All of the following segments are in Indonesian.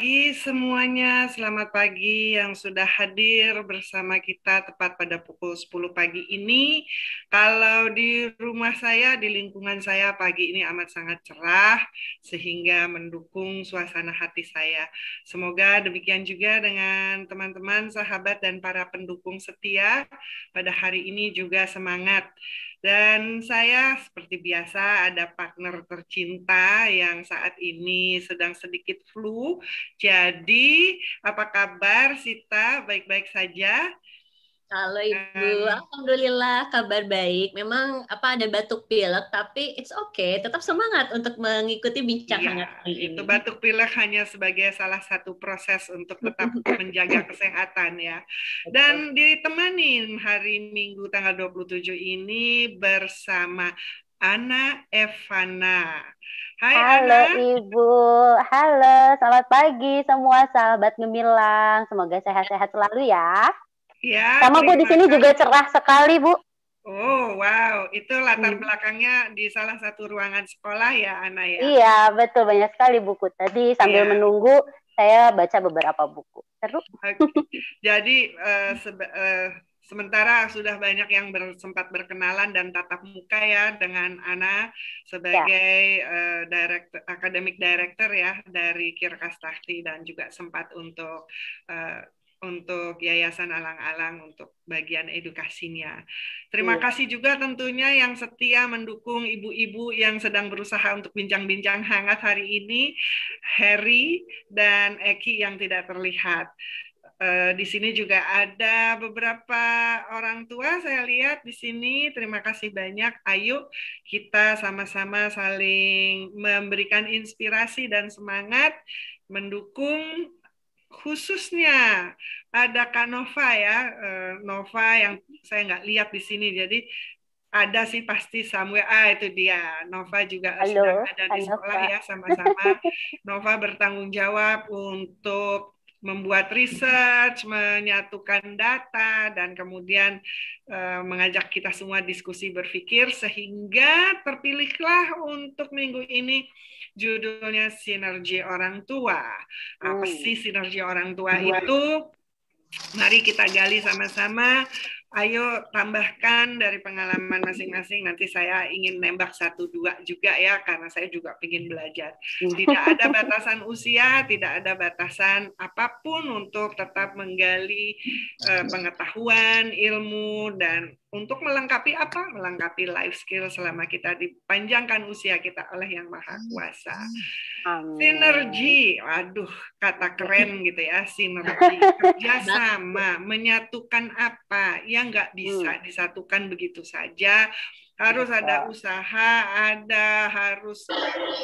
Pagi semuanya, selamat pagi yang sudah hadir bersama kita tepat pada pukul 10 pagi ini. Kalau di rumah saya, di lingkungan saya pagi ini amat sangat cerah sehingga mendukung suasana hati saya. Semoga demikian juga dengan teman-teman, sahabat dan para pendukung setia pada hari ini juga semangat dan saya seperti biasa ada partner tercinta yang saat ini sedang sedikit flu. Jadi, apa kabar Sita? Baik-baik saja? Halo Ibu, Alhamdulillah kabar baik. Memang apa ada batuk pilek, tapi it's okay. Tetap semangat untuk mengikuti bincang iya, hangat ini. Itu batuk pilek hanya sebagai salah satu proses untuk tetap menjaga kesehatan ya. Dan ditemani hari Minggu tanggal 27 ini bersama Ana Evana. Hai Halo Ana. Ibu, halo selamat pagi semua sahabat gemilang. Semoga sehat-sehat selalu ya. Ya. Sama Bu di sini juga cerah sekali Bu. Oh wow, itu latar hmm. belakangnya di salah satu ruangan sekolah ya Ana ya? Iya betul banyak sekali buku. Tadi sambil yeah. menunggu saya baca beberapa buku. Seru. Okay. Jadi uh, uh, sementara sudah banyak yang ber sempat berkenalan dan tatap muka ya dengan Ana sebagai ya. uh, director, academic director ya dari Kirkastakti dan juga sempat untuk uh, untuk Yayasan Alang-Alang untuk bagian edukasinya. Terima hmm. kasih juga tentunya yang setia mendukung ibu-ibu yang sedang berusaha untuk bincang-bincang hangat hari ini, Harry dan Eki yang tidak terlihat. Uh, di sini juga ada beberapa orang tua saya lihat di sini. Terima kasih banyak. Ayo kita sama-sama saling memberikan inspirasi dan semangat mendukung khususnya ada Kak Nova ya, eh, Nova yang saya nggak lihat di sini. Jadi ada sih pasti Samuel. Ah itu dia. Nova juga Halo, sedang ada di sekolah ya sama-sama. Nova bertanggung jawab untuk membuat research, menyatukan data, dan kemudian uh, mengajak kita semua diskusi berpikir sehingga terpilihlah untuk minggu ini judulnya sinergi orang tua. Apa hmm. sih sinergi orang tua itu? Mari kita gali sama-sama ayo tambahkan dari pengalaman masing-masing. Nanti saya ingin nembak satu dua juga ya, karena saya juga ingin belajar. Tidak ada batasan usia, tidak ada batasan apa pun untuk tetap menggali uh, pengetahuan, ilmu, dan untuk melengkapi apa? Melengkapi life skill selama kita dipanjangkan usia kita oleh Yang Maha Kuasa. Amin. Sinergi, waduh, kata keren gitu ya, sinergi, kerjasama, menyatukan apa yang nggak bisa hmm. disatukan begitu saja harus ada usaha, ada harus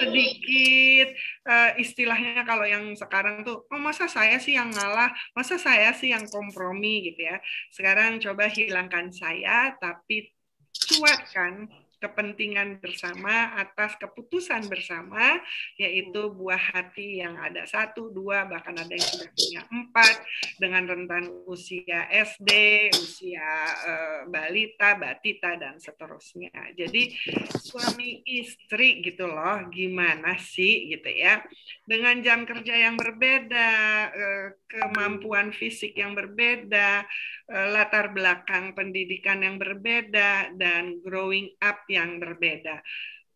sedikit uh, istilahnya kalau yang sekarang tuh, oh masa saya sih yang ngalah, masa saya sih yang kompromi? gitu ya. Sekarang coba hilangkan saya, tapi cuatkan kepentingan bersama atas keputusan bersama yaitu buah hati yang ada satu dua bahkan ada yang sudah punya empat dengan rentan usia SD usia uh, balita batita dan seterusnya. Jadi suami istri gitu loh gimana sih gitu ya? Dengan jam kerja yang berbeda uh, kemampuan fisik yang berbeda uh, latar belakang pendidikan yang berbeda dan growing up yang berbeda.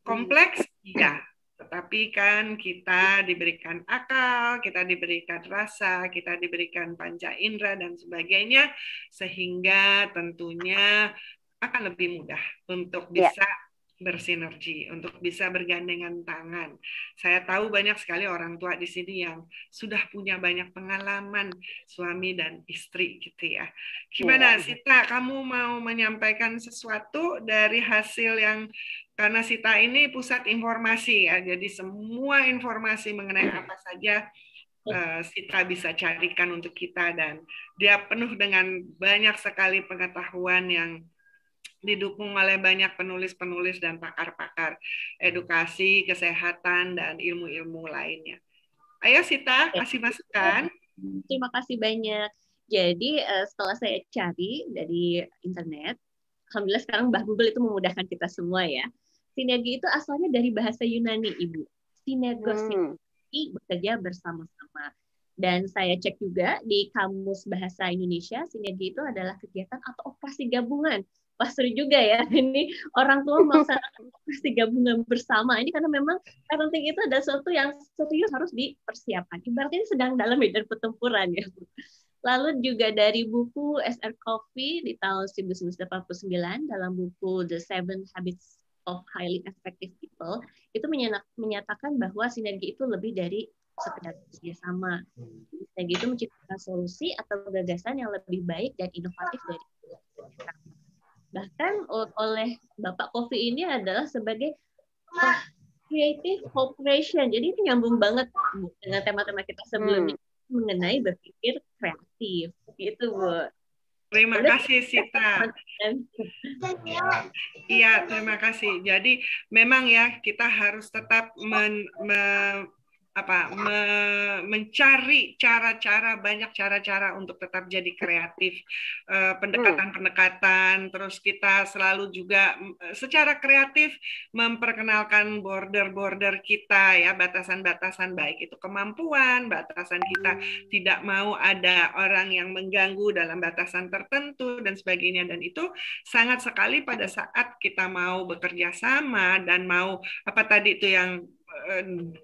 Kompleks, iya. Tetapi kan kita diberikan akal, kita diberikan rasa, kita diberikan panca indera dan sebagainya, sehingga tentunya akan lebih mudah untuk ya. bisa yeah bersinergi, untuk bisa bergandengan tangan. Saya tahu banyak sekali orang tua di sini yang sudah punya banyak pengalaman suami dan istri gitu ya. Gimana ya. Sita, kamu mau menyampaikan sesuatu dari hasil yang karena Sita ini pusat informasi ya, jadi semua informasi mengenai apa saja uh, Sita bisa carikan untuk kita dan dia penuh dengan banyak sekali pengetahuan yang didukung oleh banyak penulis-penulis dan pakar-pakar edukasi, kesehatan, dan ilmu-ilmu lainnya. Ayo Sita, kasih masukan. Terima kasih banyak. Jadi eh, setelah saya cari dari internet, alhamdulillah sekarang Mbah Google itu memudahkan kita semua ya. Sinergi itu asalnya dari bahasa Yunani, Ibu. Sinergosis. Hmm. bekerja bersama-sama. Dan saya cek juga di Kamus Bahasa Indonesia, sinergi itu adalah kegiatan atau operasi gabungan. Wah juga ya, ini orang tua melaksanakan operasi gabungan bersama. Ini karena memang parenting itu ada sesuatu yang serius harus dipersiapkan. Ibaratnya sedang dalam medan pertempuran ya. Lalu juga dari buku SR Coffee di tahun 1989 dalam buku The Seven Habits of Highly Effective People itu menyatakan bahwa sinergi itu lebih dari sekedar kerjasama. Sinergi itu menciptakan solusi atau gagasan yang lebih baik dan inovatif dari bahkan oleh Bapak Kofi ini adalah sebagai creative cooperation. Jadi ini nyambung banget dengan tema-tema kita sebelumnya hmm. mengenai berpikir kreatif. Gitu, Bu. Terima kasih Sita. Iya, terima kasih. Jadi memang ya kita harus tetap men, me, apa me, mencari cara-cara banyak cara-cara untuk tetap jadi kreatif. Eh, pendekatan-pendekatan terus kita selalu juga eh, secara kreatif memperkenalkan border-border kita ya batasan-batasan baik itu kemampuan batasan kita tidak mau ada orang yang mengganggu dalam batasan tertentu dan sebagainya. Dan itu sangat sekali pada saat kita mau bekerja sama dan mau apa tadi itu yang eh,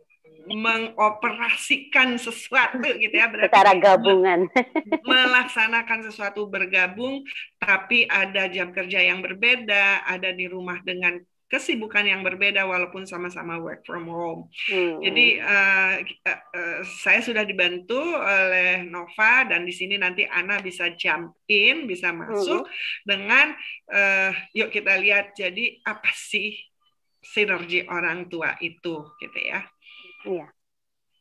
mengoperasikan sesuatu gitu ya berarti secara gabungan melaksanakan sesuatu bergabung tapi ada jam kerja yang berbeda ada di rumah dengan kesibukan yang berbeda walaupun sama-sama work from home. Hmm. Jadi uh, uh, saya sudah dibantu oleh Nova dan di sini nanti Ana bisa jump in, bisa masuk hmm. dengan uh, yuk kita lihat jadi apa sih sinergi orang tua itu gitu ya. Iya.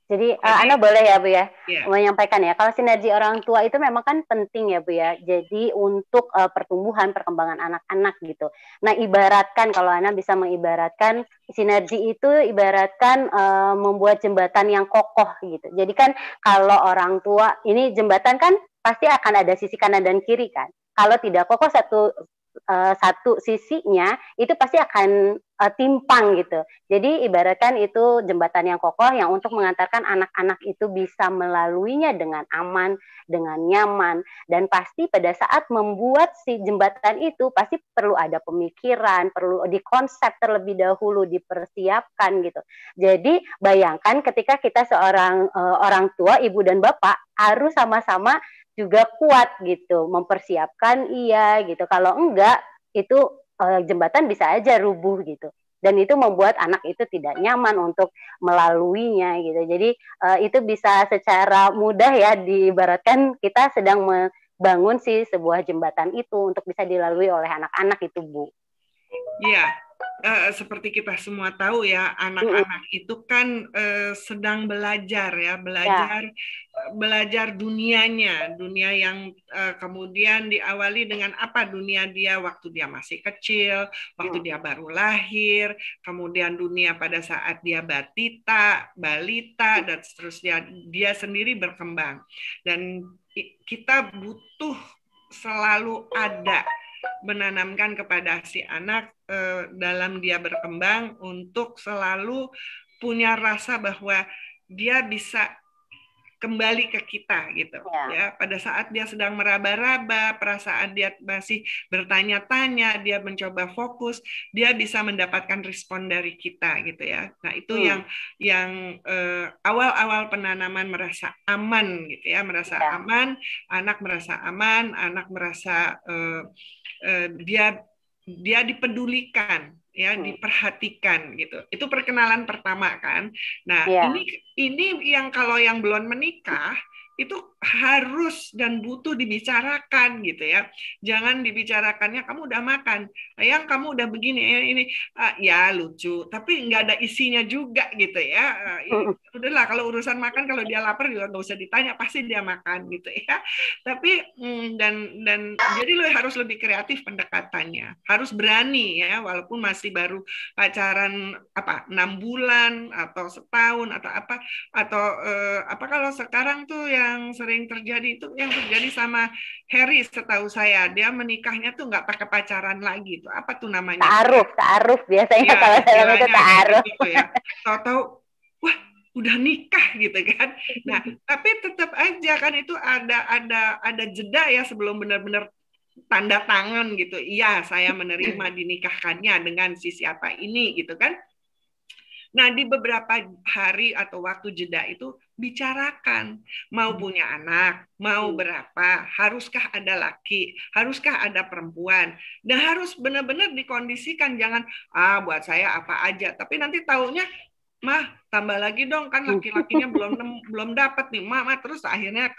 Jadi, uh, Ana boleh ya Bu ya yeah. menyampaikan ya. Kalau sinergi orang tua itu memang kan penting ya Bu ya. Jadi untuk uh, pertumbuhan perkembangan anak-anak gitu. Nah ibaratkan kalau Ana bisa mengibaratkan sinergi itu ibaratkan uh, membuat jembatan yang kokoh gitu. Jadi kan kalau orang tua ini jembatan kan pasti akan ada sisi kanan dan kiri kan. Kalau tidak kokoh satu uh, satu sisinya itu pasti akan uh, timpang gitu. Jadi ibaratkan itu jembatan yang kokoh yang untuk mengantarkan anak-anak itu bisa melaluinya dengan aman, dengan nyaman dan pasti pada saat membuat si jembatan itu pasti perlu ada pemikiran, perlu dikonsep terlebih dahulu, dipersiapkan gitu. Jadi bayangkan ketika kita seorang uh, orang tua, ibu dan bapak harus sama-sama juga kuat gitu, mempersiapkan iya gitu. Kalau enggak itu uh, jembatan bisa aja rubuh gitu. Dan itu membuat anak itu tidak nyaman untuk melaluinya gitu. Jadi uh, itu bisa secara mudah ya diibaratkan kita sedang membangun sih sebuah jembatan itu untuk bisa dilalui oleh anak-anak itu, Bu. Iya, uh, seperti kita semua tahu ya, anak-anak mm. itu kan uh, sedang belajar ya, belajar ya. belajar dunianya, dunia yang uh, kemudian diawali dengan apa dunia dia waktu dia masih kecil, waktu mm. dia baru lahir, kemudian dunia pada saat dia batita, balita dan seterusnya dia sendiri berkembang. Dan kita butuh selalu ada menanamkan kepada si anak eh, dalam dia berkembang untuk selalu punya rasa bahwa dia bisa kembali ke kita gitu ya. ya pada saat dia sedang meraba-raba perasaan dia masih bertanya-tanya dia mencoba fokus dia bisa mendapatkan respon dari kita gitu ya nah itu hmm. yang yang eh, awal-awal penanaman merasa aman gitu ya merasa ya. aman anak merasa aman anak merasa eh, eh, dia dia dipedulikan ya hmm. diperhatikan gitu itu perkenalan pertama kan nah yeah. ini ini yang kalau yang belum menikah itu harus dan butuh dibicarakan gitu ya. Jangan dibicarakannya kamu udah makan, yang kamu udah begini ya ini uh, ya lucu, tapi nggak ada isinya juga gitu ya. Uh, udahlah kalau urusan makan kalau dia lapar juga nggak usah ditanya pasti dia makan gitu ya. Tapi mm, dan dan jadi lo harus lebih kreatif pendekatannya, harus berani ya walaupun masih baru pacaran apa enam bulan atau setahun atau apa atau uh, apa kalau sekarang tuh ya yang sering terjadi itu yang terjadi sama Harry setahu saya dia menikahnya tuh nggak pakai pacaran lagi itu apa tuh namanya taaruf taaruf biasanya ya, kalau saya itu taaruf gitu ya tahu-tahu wah udah nikah gitu kan. Nah, tapi tetap aja kan itu ada ada ada jeda ya sebelum benar-benar tanda tangan gitu. Iya, saya menerima dinikahkannya dengan si siapa ini gitu kan. Nah, di beberapa hari atau waktu jeda itu bicarakan. Mau hmm. punya anak, mau hmm. berapa, haruskah ada laki, haruskah ada perempuan, dan harus benar-benar dikondisikan jangan ah buat saya apa aja, tapi nanti taunya mah tambah lagi dong kan laki-lakinya belum belum dapat nih, mama terus akhirnya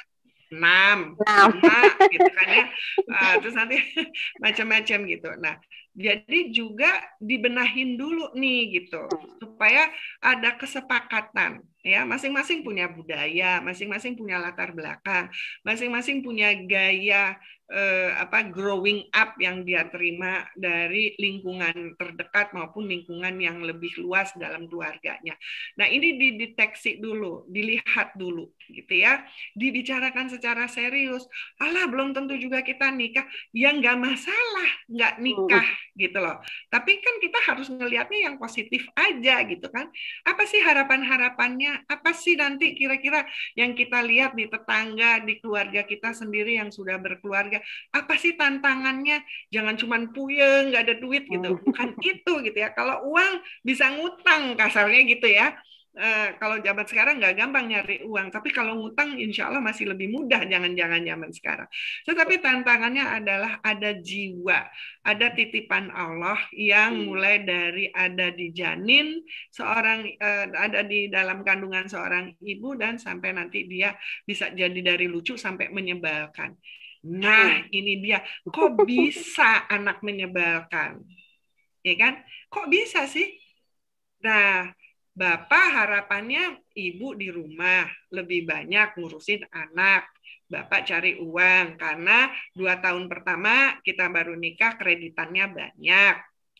enam, lima gitu kan ya, uh, terus nanti macam-macam gitu. Nah, jadi juga dibenahin dulu nih gitu supaya ada kesepakatan ya masing-masing punya budaya, masing-masing punya latar belakang, masing-masing punya gaya eh, apa growing up yang dia terima dari lingkungan terdekat maupun lingkungan yang lebih luas dalam keluarganya. Nah, ini dideteksi dulu, dilihat dulu gitu ya. Dibicarakan secara serius. Allah belum tentu juga kita nikah. Ya nggak masalah nggak nikah gitu loh. Tapi kan kita harus ngelihatnya yang positif aja gitu kan. Apa sih harapan-harapannya? Apa sih nanti kira-kira yang kita lihat di tetangga, di keluarga kita sendiri yang sudah berkeluarga apa sih tantangannya jangan cuma puyeng nggak ada duit gitu oh. bukan itu gitu ya kalau uang bisa ngutang kasarnya gitu ya Uh, kalau zaman sekarang nggak gampang nyari uang, tapi kalau ngutang insya Allah masih lebih mudah jangan-jangan zaman sekarang. Tetapi tantangannya adalah ada jiwa, ada titipan Allah yang hmm. mulai dari ada di janin seorang uh, ada di dalam kandungan seorang ibu dan sampai nanti dia bisa jadi dari lucu sampai menyebalkan. Nah, ini dia. Kok bisa anak menyebalkan? Ya kan? Kok bisa sih? Nah, Bapak harapannya ibu di rumah lebih banyak ngurusin anak. Bapak cari uang karena dua tahun pertama kita baru nikah kreditannya banyak.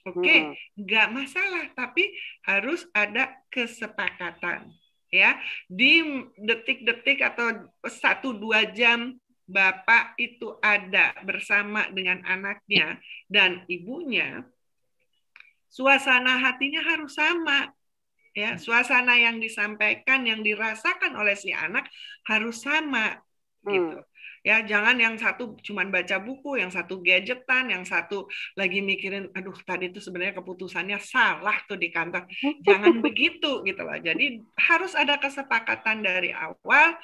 Oke, okay, hmm. nggak masalah, tapi harus ada kesepakatan ya di detik-detik atau satu dua jam bapak itu ada bersama dengan anaknya dan ibunya, suasana hatinya harus sama. Ya, suasana yang disampaikan, yang dirasakan oleh si anak harus sama hmm. gitu. Ya, jangan yang satu cuma baca buku, yang satu gadgetan, yang satu lagi mikirin, aduh tadi itu sebenarnya keputusannya salah tuh di kantor. Jangan begitu gitu loh. Jadi harus ada kesepakatan dari awal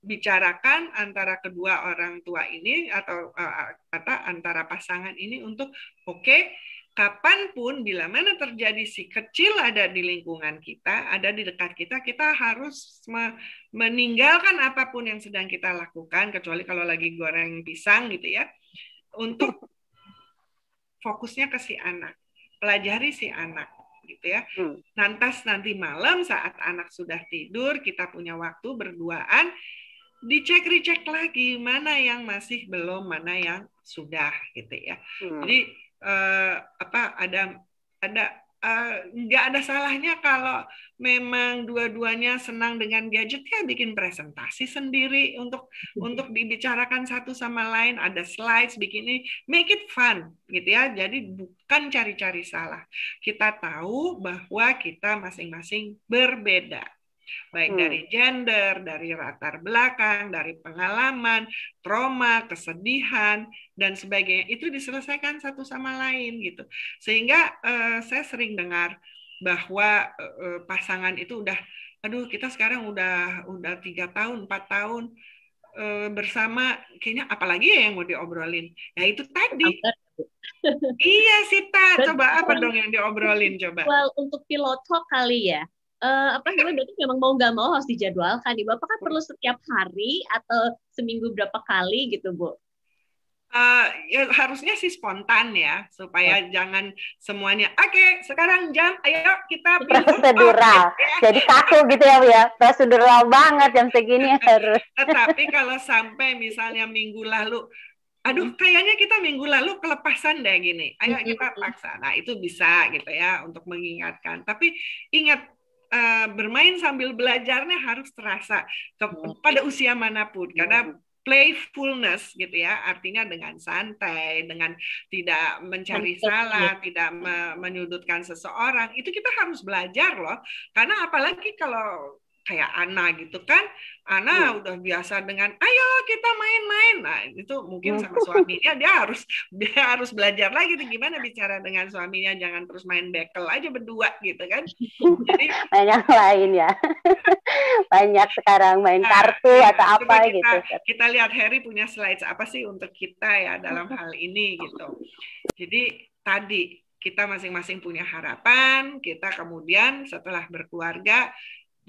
bicarakan antara kedua orang tua ini atau uh, kata antara pasangan ini untuk oke okay, kapan pun bila mana terjadi si kecil ada di lingkungan kita ada di dekat kita kita harus meninggalkan apa pun yang sedang kita lakukan kecuali kalau lagi goreng pisang gitu ya untuk fokusnya ke si anak pelajari si anak gitu ya. Hmm. Nantas nanti malam saat anak sudah tidur, kita punya waktu berduaan, dicek recheck lagi mana yang masih belum mana yang sudah gitu ya. Hmm. jadi uh, apa ada ada uh, nggak ada salahnya kalau memang dua-duanya senang dengan gadget ya bikin presentasi sendiri untuk hmm. untuk dibicarakan satu sama lain. Ada slides bikin ini make it fun gitu ya. Jadi bukan cari-cari salah. Kita tahu bahwa kita masing-masing berbeda baik hmm. dari gender, dari latar belakang, dari pengalaman, trauma, kesedihan dan sebagainya itu diselesaikan satu sama lain gitu. Sehingga uh, saya sering dengar bahwa uh, pasangan itu udah, aduh kita sekarang udah udah tiga tahun, empat tahun uh, bersama, kayaknya apalagi ya yang mau diobrolin? Ya itu tadi. iya sih coba apa dong yang diobrolin coba? Well untuk pilot talk kali ya uh, apa namanya? Berarti memang mau nggak mau harus dijadwalkan ibu. Apakah perlu setiap hari atau seminggu berapa kali gitu bu? Uh, ya harusnya sih spontan ya supaya oh. jangan semuanya oke okay, sekarang jam ayo kita prosedural. Ya. jadi kaku gitu ya Bu ya. Prosedural banget jam segini harus. Tetapi kalau sampai misalnya minggu lalu aduh kayaknya kita minggu lalu kelepasan deh gini. Ayo kita paksa. Nah itu bisa gitu ya untuk mengingatkan. Tapi ingat uh, bermain sambil belajarnya harus terasa ke, pada usia mana pun. Karena playfulness gitu ya, artinya dengan santai, dengan tidak mencari salah, tidak me menyudutkan seseorang, itu kita harus belajar loh. Karena apalagi kalau kayak Ana gitu kan Ana hmm. udah biasa dengan ayo kita main-main. Nah itu mungkin sama suaminya dia harus dia harus belajar lagi tuh gimana bicara dengan suaminya jangan terus main bekel aja berdua gitu kan. Jadi banyak lain ya. Banyak sekarang main nah, kartu ya, atau apa kita, gitu. kita lihat Harry punya slides apa sih untuk kita ya dalam hal ini gitu. Jadi tadi kita masing-masing punya harapan, kita kemudian setelah berkeluarga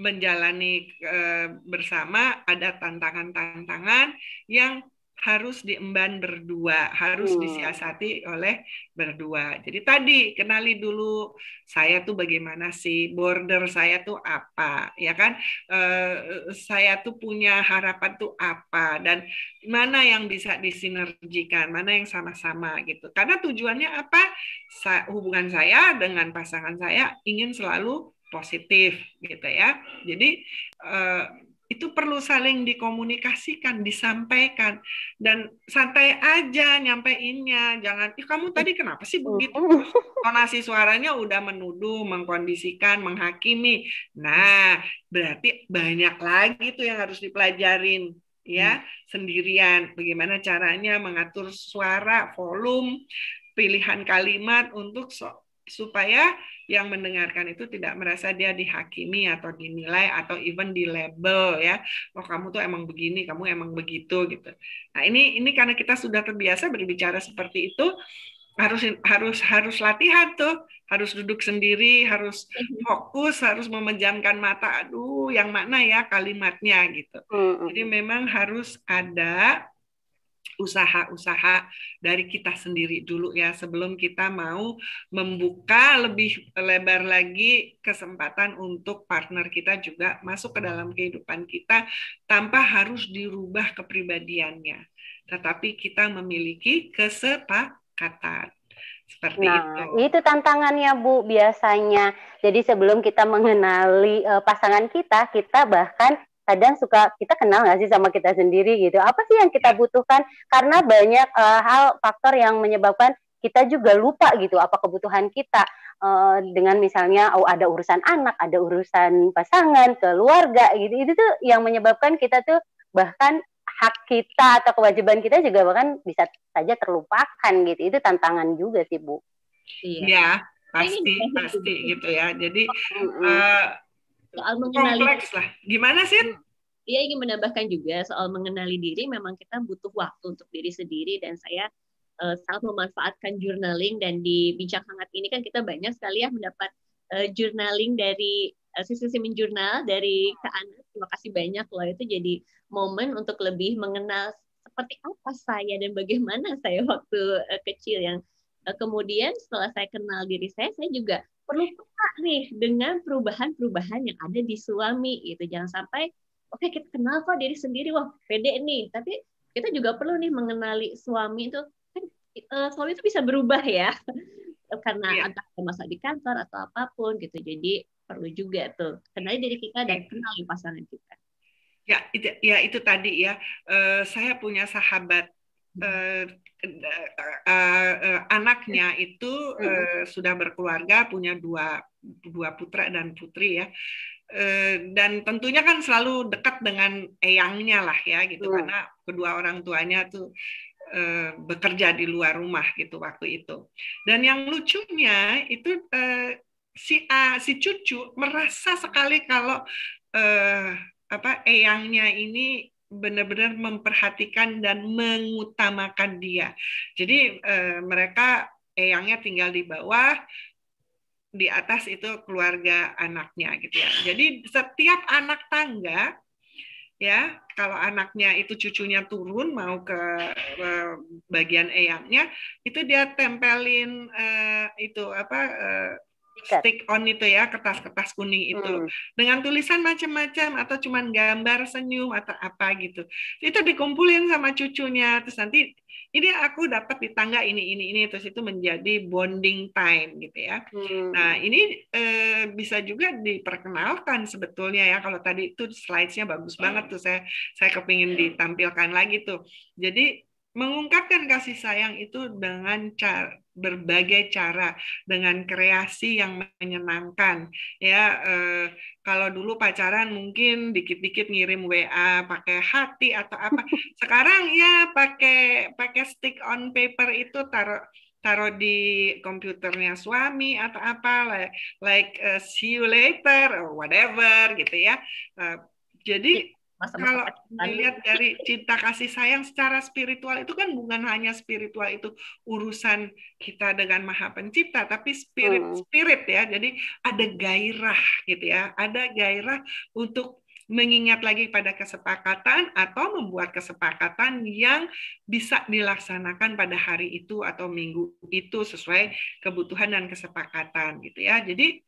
menjalani uh, bersama ada tantangan-tantangan yang harus diemban berdua, harus hmm. disiasati oleh berdua. Jadi tadi kenali dulu saya tuh bagaimana sih, border saya tuh apa, ya kan? Uh, saya tuh punya harapan tuh apa dan mana yang bisa disinergikan, mana yang sama-sama gitu. Karena tujuannya apa? Sa hubungan saya dengan pasangan saya ingin selalu positif gitu ya. Jadi uh, itu perlu saling dikomunikasikan, disampaikan dan santai aja nyampeinnya. Jangan, "Ih, kamu tadi kenapa sih begitu?" Tonasi suaranya udah menuduh, mengkondisikan, menghakimi. Nah, berarti banyak lagi tuh yang harus dipelajarin ya, hmm. sendirian. Bagaimana caranya mengatur suara, volume, pilihan kalimat untuk so supaya yang mendengarkan itu tidak merasa dia dihakimi atau dinilai atau even di label ya. Oh kamu tuh emang begini kamu emang begitu gitu. Nah ini ini karena kita sudah terbiasa berbicara seperti itu harus harus harus latihan tuh. Harus duduk sendiri harus mhm. fokus harus memejamkan mata. Aduh yang mana ya kalimatnya gitu. Jadi memang harus ada usaha-usaha dari kita sendiri dulu ya sebelum kita mau membuka lebih lebar lagi kesempatan untuk partner kita juga masuk ke dalam kehidupan kita tanpa harus dirubah kepribadiannya tetapi kita memiliki kesepakatan seperti nah, itu. itu tantangannya Bu biasanya. Jadi sebelum kita mengenali uh, pasangan kita, kita bahkan kadang suka kita kenal nggak sih sama kita sendiri gitu? Apa sih yang kita butuhkan? Karena banyak uh, hal faktor yang menyebabkan kita juga lupa gitu apa kebutuhan kita. Uh, dengan misalnya oh ada urusan anak ada urusan pasangan keluarga gitu. Itu tuh yang menyebabkan kita tuh bahkan hak kita atau kewajiban kita juga bahkan bisa saja terlupakan gitu. Itu tantangan juga sih bu. Iya. Ya, pasti pasti gitu ya. Jadi uh, soal mengenali kompleks lah. Gimana sih? Iya ingin menambahkan juga soal mengenali diri memang kita butuh waktu untuk diri sendiri dan saya uh, sangat memanfaatkan journaling dan di bincang hangat ini kan kita banyak sekali ya mendapat uh, journaling dari uh, sisi-sisi menjurnal dari Kak Ana. Terima kasih banyak loh itu jadi momen untuk lebih mengenal seperti apa saya dan bagaimana saya waktu uh, kecil yang uh, kemudian setelah saya kenal diri saya saya juga perlu peka nih dengan perubahan-perubahan yang ada di suami gitu. Jangan sampai oke okay, kita kenal kok diri sendiri wah pede nih, tapi kita juga perlu nih mengenali suami itu kan uh, suami itu bisa berubah ya. Karena yeah. entah masa di kantor atau apa pun gitu. Jadi perlu juga tuh kenali diri kita dan kenali pasangan kita. Ya itu ya itu tadi ya. Uh, saya punya sahabat uh, uh, uh, anaknya itu uh, sudah berkeluarga, punya dua dua putra dan putri ya. Dan tentunya kan selalu dekat dengan eyangnya lah ya gitu hmm. karena kedua orang tuanya tuh uh, bekerja di luar rumah gitu waktu itu. Dan yang lucunya itu uh, si A, si cucu merasa sekali kalau uh, apa eyangnya ini benar-benar memperhatikan dan mengutamakan dia. Jadi eh, mereka eyangnya tinggal di bawah, di atas itu keluarga anaknya gitu ya. Jadi setiap anak tangga ya kalau anaknya itu cucunya turun mau ke, ke bagian eyangnya itu dia tempelin eh, itu apa eh, stick on itu ya kertas-kertas kuning itu. Hmm. dengan tulisan macam-macam atau cuman gambar senyum atau apa gitu. Itu dikumpulin sama cucunya terus nanti ini aku dapat di tangga ini ini ini terus itu menjadi bonding time gitu ya. Hmm. nah ini eh, bisa juga diperkenalkan sebetulnya ya. Kalau tadi itu slidesnya bagus banget tuh saya saya kepingin ditampilkan lagi tuh. Jadi mengungkapkan kasih sayang itu dengan cara berbagai cara dengan kreasi yang menyenangkan ya eh, kalau dulu pacaran mungkin dikit-dikit ngirim WA pakai hati atau apa. Sekarang ya pakai pakai stick on paper itu taruh taruh di komputernya suami atau apa like, like uh, see you later or whatever gitu ya. Uh, jadi masa-masa kalau dilihat dari cinta kasih sayang secara spiritual itu kan bukan hanya spiritual itu urusan kita dengan maha pencipta tapi spirit hmm. spirit ya. Jadi ada gairah gitu ya. Ada gairah untuk mengingat lagi pada kesepakatan atau membuat kesepakatan yang bisa dilaksanakan pada hari itu atau minggu itu sesuai kebutuhan dan kesepakatan gitu ya. Jadi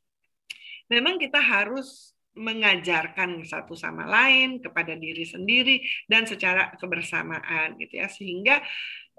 memang kita harus mengajarkan satu sama lain kepada diri sendiri dan secara kebersamaan gitu ya. Sehingga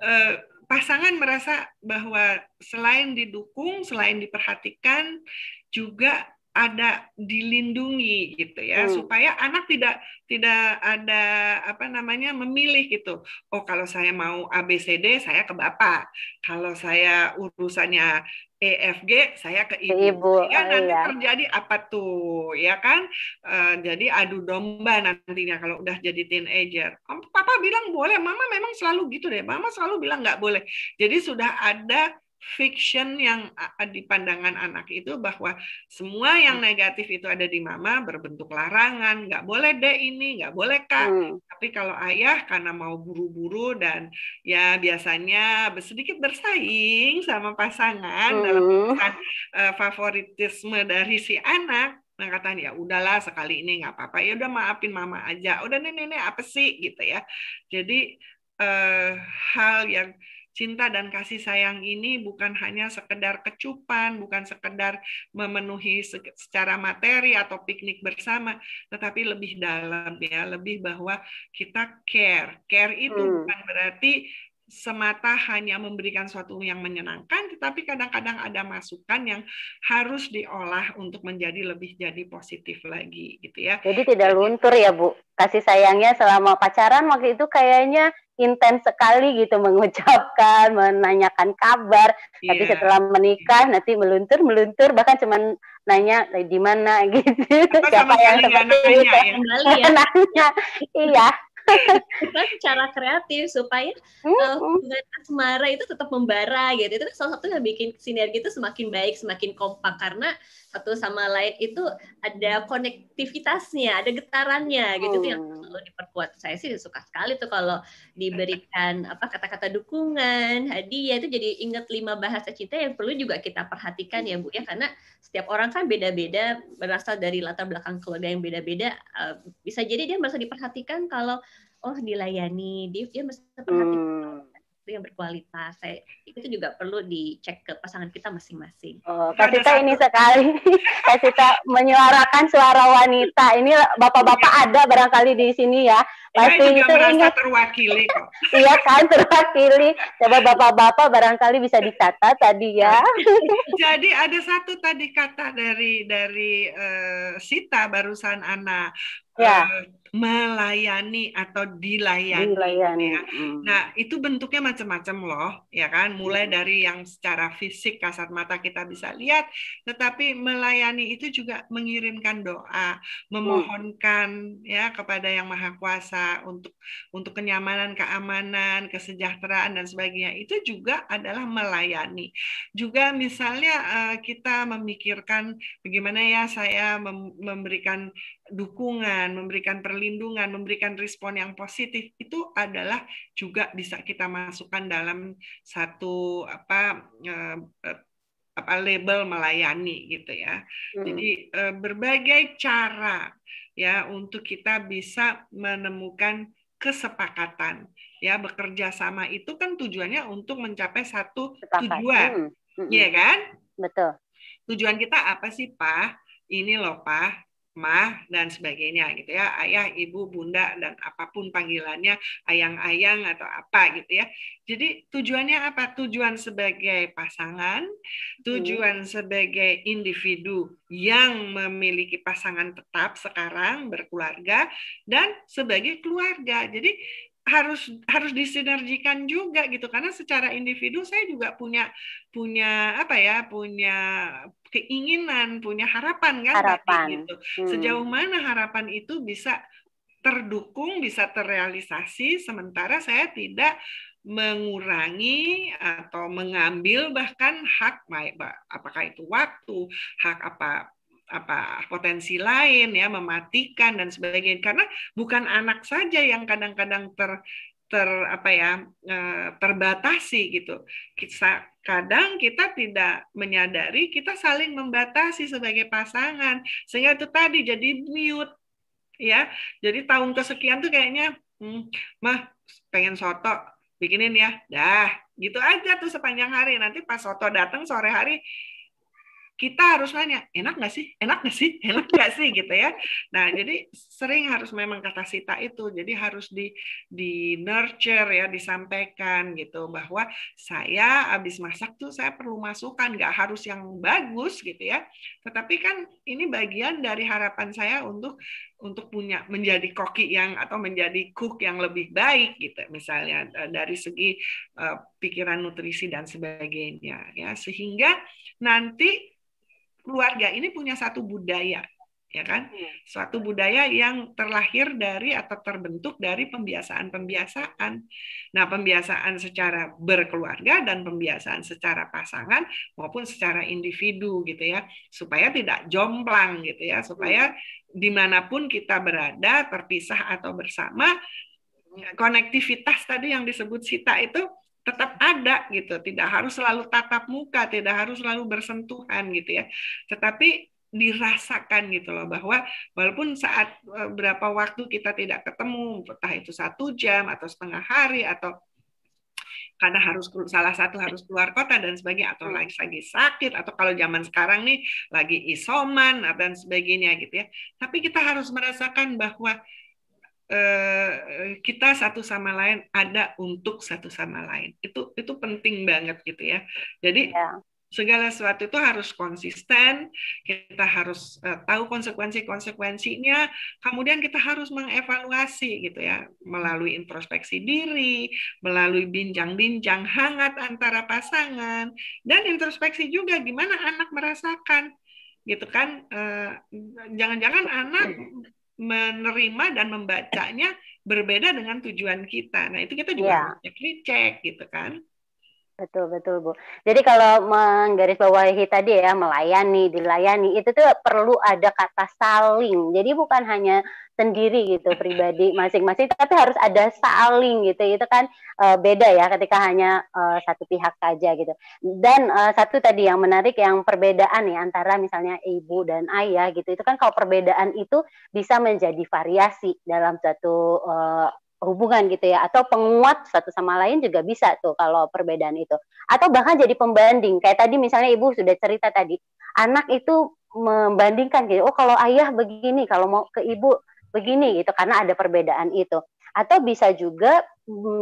eh, pasangan merasa bahwa selain didukung selain diperhatikan juga ada dilindungi gitu ya. Hmm. supaya anak tidak tidak ada apa namanya memilih gitu. Oh kalau saya mau ABCD saya ke bapak. Kalau saya urusannya EFG saya ke ibu, ibu. ya nanti iya. terjadi apa tuh ya kan uh, jadi adu domba nantinya kalau udah jadi teenager papa bilang boleh mama memang selalu gitu deh mama selalu bilang nggak boleh jadi sudah ada fiction yang di pandangan anak itu bahwa semua yang negatif itu ada di mama berbentuk larangan, nggak boleh deh ini, nggak boleh kak. Hmm. Tapi kalau ayah karena mau buru-buru dan ya biasanya sedikit bersaing sama pasangan hmm. dalam uh, favoritisme dari si anak, nah katanya ya udahlah sekali ini nggak apa-apa ya udah maafin mama aja udah nenek nenek apa sih gitu ya jadi uh, hal yang cinta dan kasih sayang ini bukan hanya sekedar kecupan, bukan sekedar memenuhi secara materi atau piknik bersama, tetapi lebih dalam ya, lebih bahwa kita care. Care itu hmm. bukan berarti semata hanya memberikan sesuatu yang menyenangkan, tetapi kadang-kadang ada masukan yang harus diolah untuk menjadi lebih jadi positif lagi, gitu ya. Jadi tidak luntur ya Bu, kasih sayangnya selama pacaran waktu itu kayaknya intens sekali gitu mengucapkan, menanyakan kabar. Yeah. Tapi setelah menikah nanti meluntur, meluntur bahkan cuman nanya di mana gitu. Atau Siapa yang seperti itu? Ya? nanya. iya kita secara kreatif supaya uh, hubungan asmara itu tetap membara gitu. Itu salah satu yang bikin sinergi itu semakin baik semakin kompak. Karena satu sama lain itu ada konektivitasnya ada getarannya gitu tuh yang selalu diperkuat. Saya sih suka sekali tuh kalau diberikan apa kata-kata dukungan hadiah itu jadi ingat lima bahasa cinta yang perlu juga kita perhatikan ya bu ya. Karena setiap orang kan beda-beda berasal dari latar belakang keluarga yang beda-beda uh, bisa jadi dia merasa diperhatikan kalau oh dilayani dia dia mesti perhatikan hmm yang berkualitas. Saya itu juga perlu dicek ke pasangan kita masing-masing. Oh, Kak Sita ini sekali Kak Sita menyuarakan suara wanita. Ini bapak-bapak ya. ada barangkali di sini ya. Pasti itu ingat terwakili kok. iya kan terwakili. Coba bapak-bapak barangkali bisa dicatat tadi ya. Jadi ada satu tadi kata dari dari uh, Sita barusan anak ya. uh, melayani atau dilayani. dilayani. Ya. Hmm. Nah, itu bentuknya macam-macam loh, ya kan? Mulai hmm. dari yang secara fisik kasat mata kita bisa lihat, tetapi melayani itu juga mengirimkan doa, memohonkan hmm. ya kepada Yang Maha Kuasa untuk untuk kenyamanan, keamanan, kesejahteraan dan sebagainya. Itu juga adalah melayani. Juga misalnya uh, kita memikirkan bagaimana ya saya memberikan dukungan, memberikan perlindungan, memberikan respon yang positif itu adalah juga bisa kita masukkan dalam satu apa eh, eh, apa label melayani gitu ya. Hmm. Jadi eh, berbagai cara ya untuk kita bisa menemukan kesepakatan ya bekerja sama itu kan tujuannya untuk mencapai satu Sepakat. tujuan, hmm. Hmm. ya kan? Betul. tujuan kita apa sih Pak? Ini loh Pak, mah dan sebagainya gitu ya. Ayah ibu bunda dan apa pun panggilannya ayang-ayang atau apa gitu ya. Jadi tujuannya apa? Tujuan sebagai pasangan tujuan hmm. sebagai individu yang memiliki pasangan tetap sekarang berkeluarga dan sebagai keluarga. Jadi harus harus disinergikan juga gitu. Karena secara individu saya juga punya punya apa ya punya keinginan punya harapan kan harapan. gitu hmm. sejauh mana harapan itu bisa terdukung bisa terrealisasi sementara saya tidak mengurangi atau mengambil bahkan hak apakah itu waktu hak apa apa potensi lain ya mematikan dan sebagainya karena bukan anak saja yang kadang-kadang ter ter apa ya eh, terbatasi gitu. Kita kadang kita tidak menyadari kita saling membatasi sebagai pasangan. Sehingga itu tadi jadi mute ya. Jadi tahun kesekian tuh kayaknya hmm, mah pengen soto bikinin ya dah. Gitu aja tuh sepanjang hari. Nanti pas soto datang sore hari kita harus nanya enak nggak sih? Enak nggak sih? Enak nggak sih? Gitu ya. Nah jadi sering harus memang kata Sita itu jadi harus di di nurture ya disampaikan gitu bahwa saya habis masak tuh saya perlu masukan nggak harus yang bagus gitu ya. Tetapi kan ini bagian dari harapan saya untuk untuk punya menjadi koki yang atau menjadi cook yang lebih baik gitu. Misalnya eh, dari segi uh, pikiran nutrisi dan sebagainya ya. Sehingga nanti keluarga ini punya satu budaya ya kan? Iya. suatu budaya yang terlahir dari atau terbentuk dari pembiasaan-pembiasaan. Nah pembiasaan secara berkeluarga dan pembiasaan secara pasangan maupun secara individu gitu ya. Supaya tidak jomplang gitu ya. Supaya di mana pun kita berada terpisah atau bersama konektivitas tadi yang disebut Sita itu tetap ada gitu. Tidak harus selalu tatap muka tidak harus selalu bersentuhan gitu ya. Tetapi dirasakan gitu loh bahwa walaupun saat e, berapa waktu kita tidak ketemu entah itu satu jam atau setengah hari atau karena harus salah satu harus keluar kota dan sebagainya atau lagi lagi sakit atau kalau zaman sekarang nih lagi isoman dan sebagainya gitu ya. Tapi kita harus merasakan bahwa kita satu sama lain ada untuk satu sama lain. Itu itu penting banget gitu ya. Jadi ya. segala sesuatu itu harus konsisten kita harus uh, tahu konsekuensi konsekuensinya kemudian kita harus mengevaluasi gitu ya melalui introspeksi diri melalui bincang-bincang hangat antara pasangan dan introspeksi juga gimana anak merasakan gitu kan. Eh, jangan-jangan uh, anak menerima dan membacanya berbeda dengan tujuan kita. Nah, itu kita juga yeah. cek gitu kan. Betul, betul, Bu. Jadi kalau menggarisbawahi tadi ya, melayani, dilayani, itu tuh perlu ada kata saling. Jadi bukan hanya sendiri gitu pribadi masing-masing tapi harus ada saling gitu itu kan uh, beda ya ketika hanya uh, satu pihak saja gitu dan uh, satu tadi yang menarik yang perbedaan ya antara misalnya ibu dan ayah gitu itu kan kalau perbedaan itu bisa menjadi variasi dalam satu uh, hubungan gitu ya. Atau penguat satu sama lain juga bisa tuh kalau perbedaan itu. Atau bahkan jadi pembanding. Kayak tadi misalnya ibu sudah cerita tadi anak itu membandingkan gitu. Oh kalau ayah begini kalau mau ke ibu begini gitu karena ada perbedaan itu. Atau bisa juga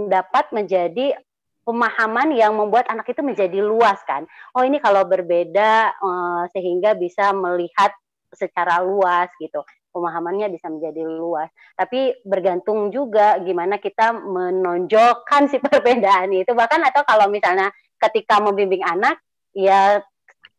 dapat menjadi pemahaman yang membuat anak itu menjadi luas kan. Oh ini kalau berbeda uh, sehingga bisa melihat secara luas gitu pemahamannya bisa menjadi luas tapi bergantung juga gimana kita menonjolkan si perbedaan itu bahkan atau kalau misalnya ketika membimbing anak ya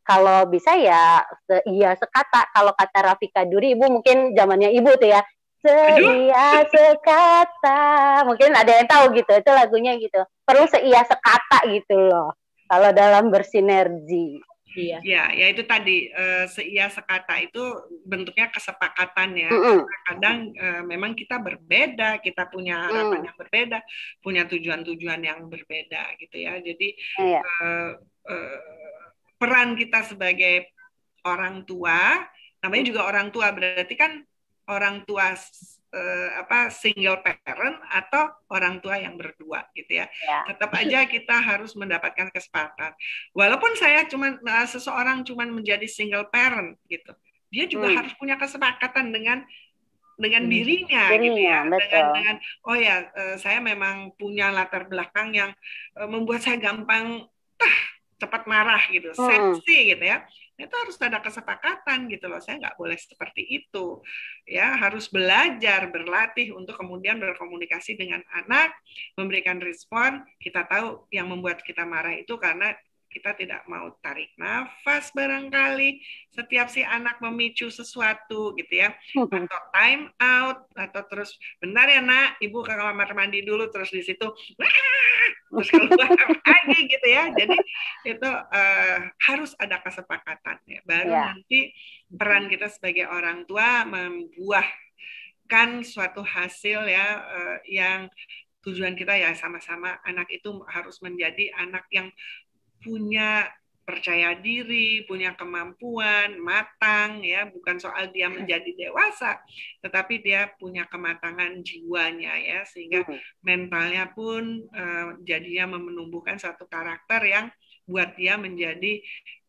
kalau bisa ya se iya sekata kalau kata Rafika Duri ibu mungkin zamannya ibu tuh ya Seia sekata. Mungkin ada yang tahu gitu. Itu lagunya gitu. Perlu seia sekata gitu loh. Kalau dalam bersinergi. Iya. Ya, ya itu tadi uh, seia sekata itu bentuknya kesepakatan ya. Mm -hmm. Kadang uh, memang kita berbeda, kita punya harapan mm. yang berbeda, punya tujuan-tujuan yang berbeda gitu ya. Jadi iya. uh, uh, peran kita sebagai orang tua, namanya juga orang tua berarti kan orang tua uh, apa single parent atau orang tua yang berdua gitu ya. ya. Tetap aja kita harus mendapatkan kesempatan. Walaupun saya cuma uh, seseorang cuma menjadi single parent gitu, dia juga hmm. harus punya kesepakatan dengan dengan hmm. dirinya, dirinya gitu ya betul. dengan dengan oh ya uh, saya memang punya latar belakang yang uh, membuat saya gampang ah, cepat marah gitu, hmm. sensi gitu ya itu harus ada kesepakatan gitu loh. Saya nggak boleh seperti itu. Ya harus belajar berlatih untuk kemudian berkomunikasi dengan anak memberikan respon. Kita tahu yang membuat kita marah itu karena kita tidak mau tarik nafas barangkali. Setiap si anak memicu sesuatu gitu ya. Atau time out atau terus benar ya nak ibu ke kamar mandi dulu terus di situ terus keluar lagi gitu ya. Jadi itu uh, harus ada kesepakatan ya. Baru yeah. nanti peran kita sebagai orang tua membuahkan suatu hasil ya uh, yang tujuan kita ya sama-sama anak itu harus menjadi anak yang punya percaya diri, punya kemampuan, matang ya, bukan soal dia hmm. menjadi dewasa, tetapi dia punya kematangan jiwanya ya, sehingga hmm. mentalnya pun uh, jadinya menumbuhkan satu karakter yang buat dia menjadi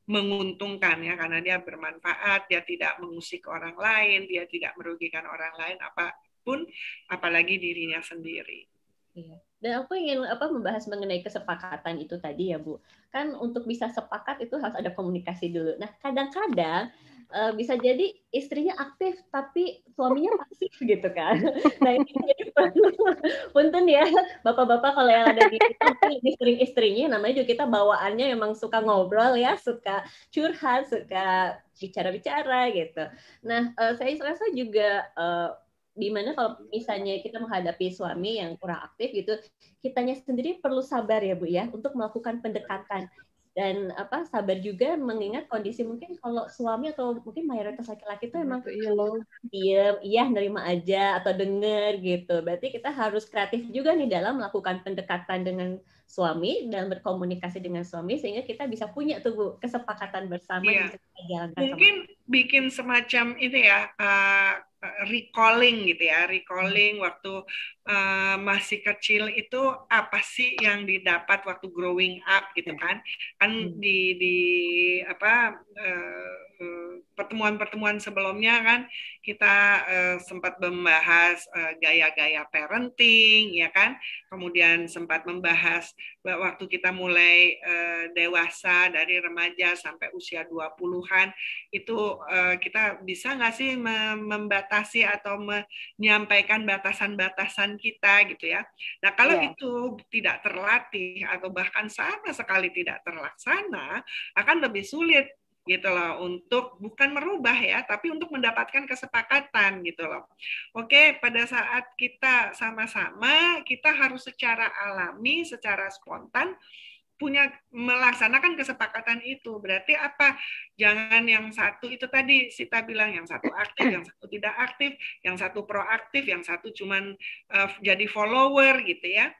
menguntungkan ya karena dia bermanfaat, dia tidak mengusik orang lain, dia tidak merugikan orang lain apa pun apalagi dirinya sendiri. Iya. Dan aku ingin apa membahas mengenai kesepakatan itu tadi ya Bu. Kan untuk bisa sepakat itu harus ada komunikasi dulu. Nah kadang-kadang uh, bisa jadi istrinya aktif tapi suaminya pasif gitu kan. Nah ini jadi punten ya bapak-bapak kalau yang ada di istri istrinya namanya juga kita bawaannya memang suka ngobrol ya, suka curhat, suka bicara-bicara gitu. Nah uh, saya rasa juga uh, di mana kalau misalnya kita menghadapi suami yang kurang aktif gitu, kitanya sendiri perlu sabar ya Bu ya untuk melakukan pendekatan dan apa sabar juga mengingat kondisi mungkin kalau suami atau mungkin mayoritas laki-laki itu emang iya diam iya nerima aja atau denger gitu berarti kita harus kreatif juga nih dalam melakukan pendekatan dengan suami dan berkomunikasi dengan suami sehingga kita bisa punya tuh kesepakatan bersama iya. mungkin sama. bikin semacam itu ya uh, recalling gitu ya, recalling waktu uh, masih kecil itu apa sih yang didapat waktu growing up gitu kan? Kan hmm. di di apa uh, pertemuan-pertemuan sebelumnya kan kita uh, sempat membahas uh, gaya-gaya parenting ya kan kemudian sempat membahas waktu kita mulai uh, dewasa dari remaja sampai usia 20-an itu uh, kita bisa nggak sih membatasi atau menyampaikan batasan-batasan kita gitu ya nah kalau yeah. itu tidak terlatih atau bahkan sama sekali tidak terlaksana akan lebih sulit gitu loh untuk bukan merubah ya tapi untuk mendapatkan kesepakatan gitu loh. Oke pada saat kita sama-sama kita harus secara alami secara spontan punya melaksanakan kesepakatan itu. Berarti apa? Jangan yang satu itu tadi Sita bilang yang satu aktif yang satu tidak aktif yang satu proaktif yang satu cuman uh, jadi follower gitu ya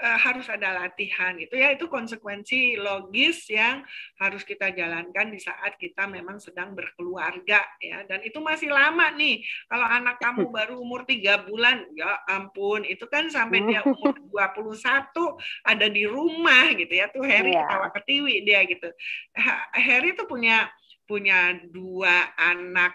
uh, harus ada latihan gitu ya. Itu konsekuensi logis yang harus kita jalankan di saat kita memang sedang berkeluarga ya. Dan itu masih lama nih. Kalau anak kamu baru umur tiga bulan ya ampun itu kan sampai dia umur 21 ada di rumah gitu ya. Tuh Harry yeah. ketawa ketiwi dia gitu. Harry tuh punya punya dua anak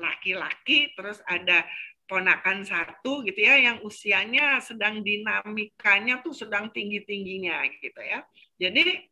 laki-laki terus ada ponakan satu gitu ya yang usianya sedang dinamikanya tuh sedang tinggi-tingginya gitu ya. Jadi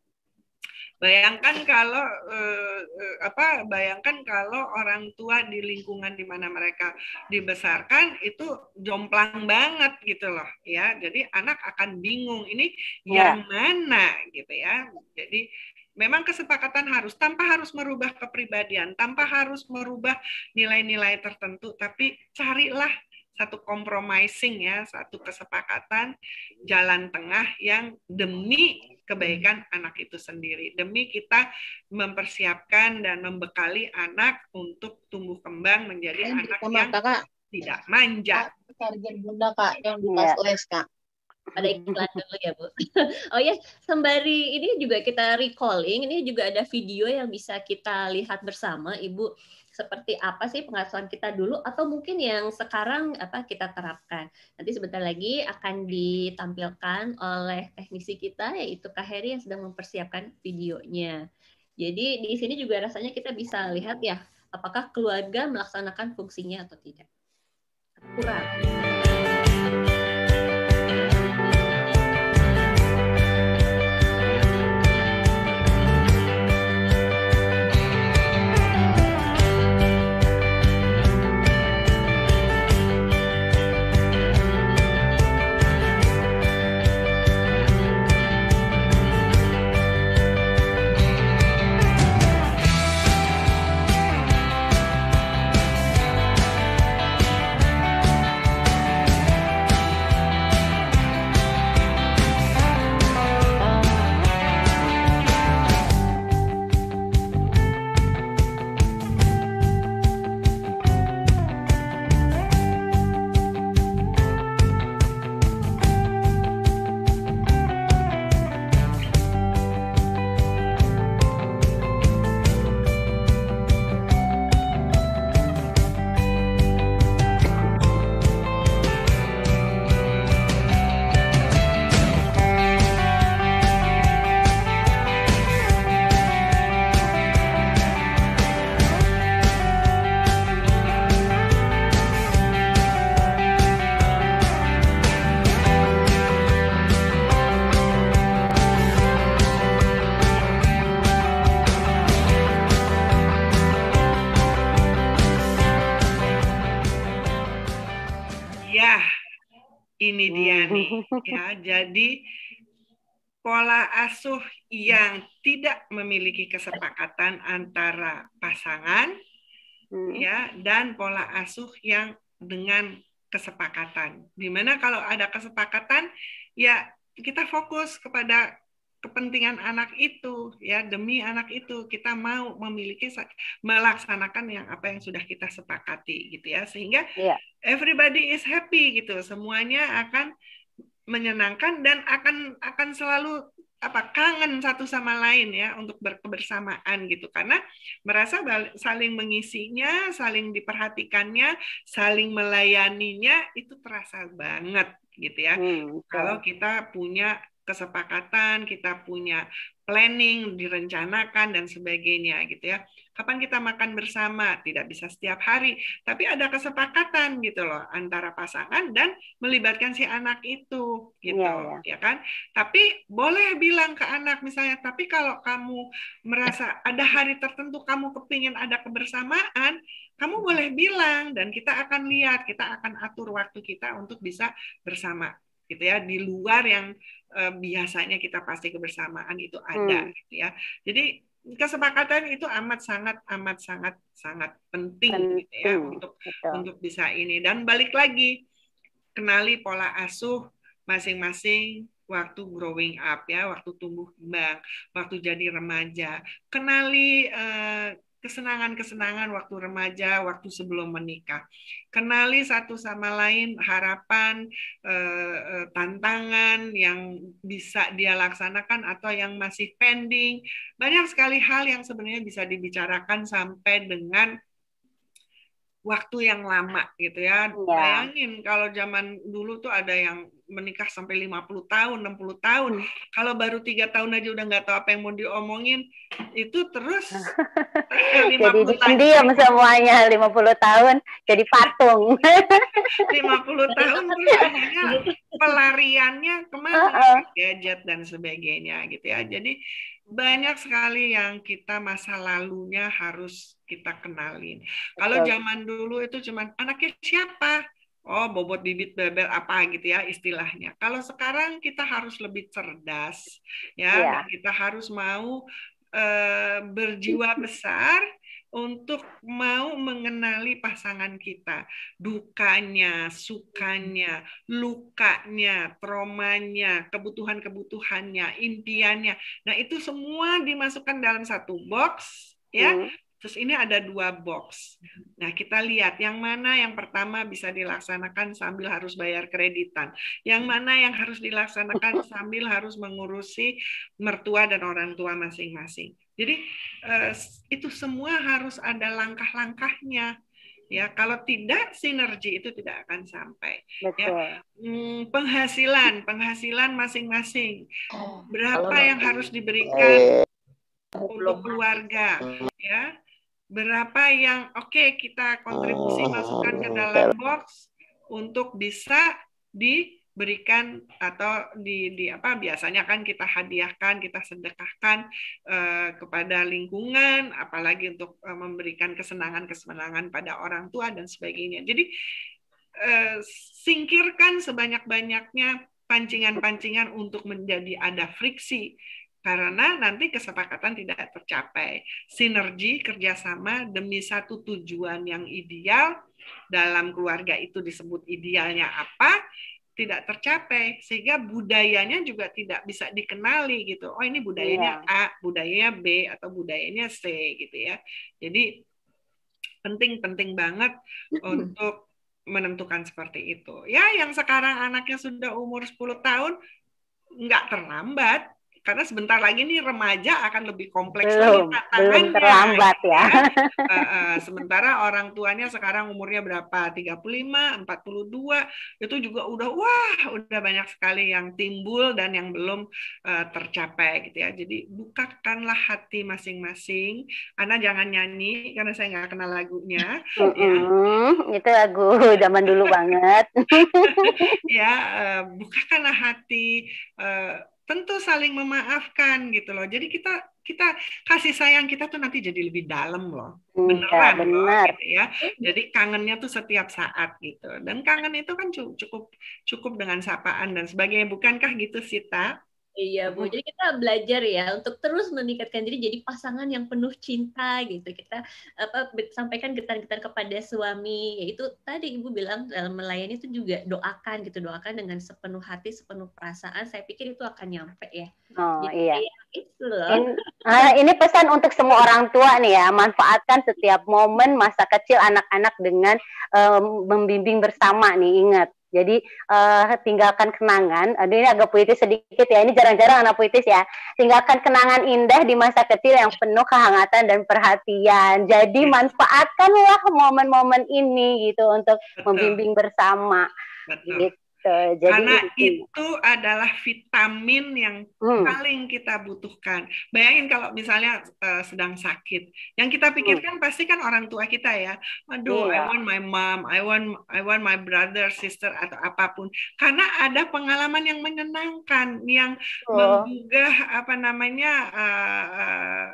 bayangkan kalau eh, eh, apa bayangkan kalau orang tua di lingkungan di mana mereka dibesarkan itu jomplang banget gitu loh ya. Jadi anak akan bingung ini ya. yang mana gitu ya. Jadi memang kesepakatan harus tanpa harus merubah kepribadian, tanpa harus merubah nilai-nilai tertentu, tapi carilah satu compromising ya, satu kesepakatan jalan tengah yang demi kebaikan anak itu sendiri, demi kita mempersiapkan dan membekali anak untuk tumbuh kembang menjadi anak yang kakak. tidak manja. Target bunda kak yang di iya. les kak ada iklan dulu ya Bu. Oh ya, sembari ini juga kita recalling, ini juga ada video yang bisa kita lihat bersama Ibu. seperti apa sih pengasuhan kita dulu atau mungkin yang sekarang apa kita terapkan. Nanti sebentar lagi akan ditampilkan oleh teknisi kita yaitu Kak Heri yang sedang mempersiapkan videonya. Jadi di sini juga rasanya kita bisa lihat ya apakah keluarga melaksanakan fungsinya atau tidak. Kurang. Ini dia nih ya. Jadi pola asuh yang tidak memiliki kesepakatan antara pasangan hmm. ya dan pola asuh yang dengan kesepakatan. Di mana kalau ada kesepakatan ya kita fokus kepada kepentingan anak itu ya demi anak itu kita mau memiliki melaksanakan yang apa yang sudah kita sepakati gitu ya sehingga yeah. everybody is happy gitu semuanya akan menyenangkan dan akan akan selalu apa kangen satu sama lain ya untuk berkebersamaan gitu karena merasa saling mengisinya, saling diperhatikannya, saling melayaninya itu terasa banget gitu ya. Hmm, Kalau kita punya kesepakatan, kita punya planning, direncanakan dan sebagainya gitu ya. Kapan kita makan bersama? Tidak bisa setiap hari, tapi ada kesepakatan gitu loh antara pasangan dan melibatkan si anak itu gitu, ya, ya. ya kan? Tapi boleh bilang ke anak misalnya, tapi kalau kamu merasa ada hari tertentu kamu kepingin ada kebersamaan, kamu boleh bilang dan kita akan lihat, kita akan atur waktu kita untuk bisa bersama gitu ya di luar yang biasanya kita pasti kebersamaan itu ada hmm. gitu ya jadi kesepakatan itu amat sangat amat sangat sangat penting, penting. gitu ya untuk Betul. untuk bisa ini dan balik lagi kenali pola asuh masing-masing waktu growing up ya, waktu tumbuh kembang, waktu jadi remaja. Kenali uh, kesenangan-kesenangan waktu remaja, waktu sebelum menikah. Kenali satu sama lain harapan, eh, eh, tantangan yang bisa dia laksanakan atau yang masih pending. Banyak sekali hal yang sebenarnya bisa dibicarakan sampai dengan waktu yang lama gitu ya. ya. Bayangin kalau zaman dulu tuh ada yang menikah sampai 50 tahun, 60 tahun. Kalau baru tiga tahun aja udah nggak tahu apa yang mau diomongin, itu terus jadi diam semuanya 50 tahun jadi patung. 50 tahun terus pelariannya ke mana? Uh -uh. Gadget dan sebagainya gitu ya. Jadi banyak sekali yang kita masa lalunya harus kita kenalin. Kalau zaman dulu itu cuma anaknya siapa? Oh, bobot bibit bebel apa gitu ya istilahnya. Kalau sekarang kita harus lebih cerdas ya, yeah. kita harus mau uh, berjiwa besar untuk mau mengenali pasangan kita, dukanya, sukanya, lukanya, traumanya, kebutuhan-kebutuhannya, impiannya. Nah, itu semua dimasukkan dalam satu box ya. Hmm. Terus ini ada dua box. Nah, kita lihat yang mana yang pertama bisa dilaksanakan sambil harus bayar kreditan. Yang mana yang harus dilaksanakan sambil harus mengurusi mertua dan orang tua masing-masing. Jadi uh, itu semua harus ada langkah-langkahnya. Ya, kalau tidak sinergi itu tidak akan sampai. Ya. Betul. Ya, hmm, penghasilan, penghasilan masing-masing. Oh, Berapa yang harus diberikan untuk keluarga? Ya, berapa yang oke okay, kita kontribusi masukkan ke dalam box untuk bisa di berikan atau di, di apa biasanya kan kita hadiahkan kita sedekahkan uh, kepada lingkungan apalagi untuk uh, memberikan kesenangan kesenangan pada orang tua dan sebagainya. Jadi uh, singkirkan sebanyak banyaknya pancingan-pancingan untuk menjadi ada friksi karena nanti kesepakatan tidak tercapai sinergi kerjasama demi satu tujuan yang ideal dalam keluarga itu disebut idealnya apa tidak tercapai sehingga budayanya juga tidak bisa dikenali gitu. Oh ini budayanya yeah. A, budayanya B atau budayanya C gitu ya. Jadi penting-penting banget untuk menentukan seperti itu. Ya yang sekarang anaknya sudah umur 10 tahun nggak terlambat karena sebentar lagi nih remaja akan lebih kompleks belum, lagi belum terlambat ya. ya. Uh, uh, sementara orang tuanya sekarang umurnya berapa? 35, 42, itu juga udah wah, udah banyak sekali yang timbul dan yang belum uh, tercapai gitu ya. Jadi bukakanlah hati masing-masing. Ana jangan nyanyi karena saya nggak kenal lagunya. Mm -hmm. ya. Itu lagu zaman dulu banget. ya, uh, bukakanlah hati uh, tentu saling memaafkan gitu loh. Jadi kita kita kasih sayang kita tuh nanti jadi lebih dalam loh. Iya, Beneran ya, benar. loh gitu ya. Jadi kangennya tuh setiap saat gitu. Dan kangen itu kan cukup cukup dengan sapaan dan sebagainya. Bukankah gitu Sita? Iya Bu, jadi kita belajar ya untuk terus meningkatkan diri jadi pasangan yang penuh cinta gitu. Kita apa sampaikan getar-getar kepada suami, yaitu tadi Ibu bilang dalam melayani itu juga doakan gitu, doakan dengan sepenuh hati, sepenuh perasaan. Saya pikir itu akan nyampe ya. Oh jadi, iya. Ya, itu loh. In, uh, ini pesan untuk semua orang tua nih ya, manfaatkan setiap momen masa kecil anak-anak dengan um, membimbing bersama nih. Ingat, jadi uh, tinggalkan kenangan. Aduh ini agak puitis sedikit ya. Ini jarang-jarang anak puitis ya. Tinggalkan kenangan indah di masa kecil yang penuh kehangatan dan perhatian. Jadi manfaatkanlah momen-momen ini gitu untuk membimbing bersama. Betul. Gitu. Jadi Karena itu. itu adalah vitamin yang hmm. paling kita butuhkan. Bayangin kalau misalnya uh, sedang sakit, yang kita hmm. pikirkan hmm. pasti kan orang tua kita ya. Aduh, yeah. I want my mom, I want I want my brother, sister atau apa pun. Karena ada pengalaman yang menyenangkan, yang oh. menggugah apa namanya uh, uh,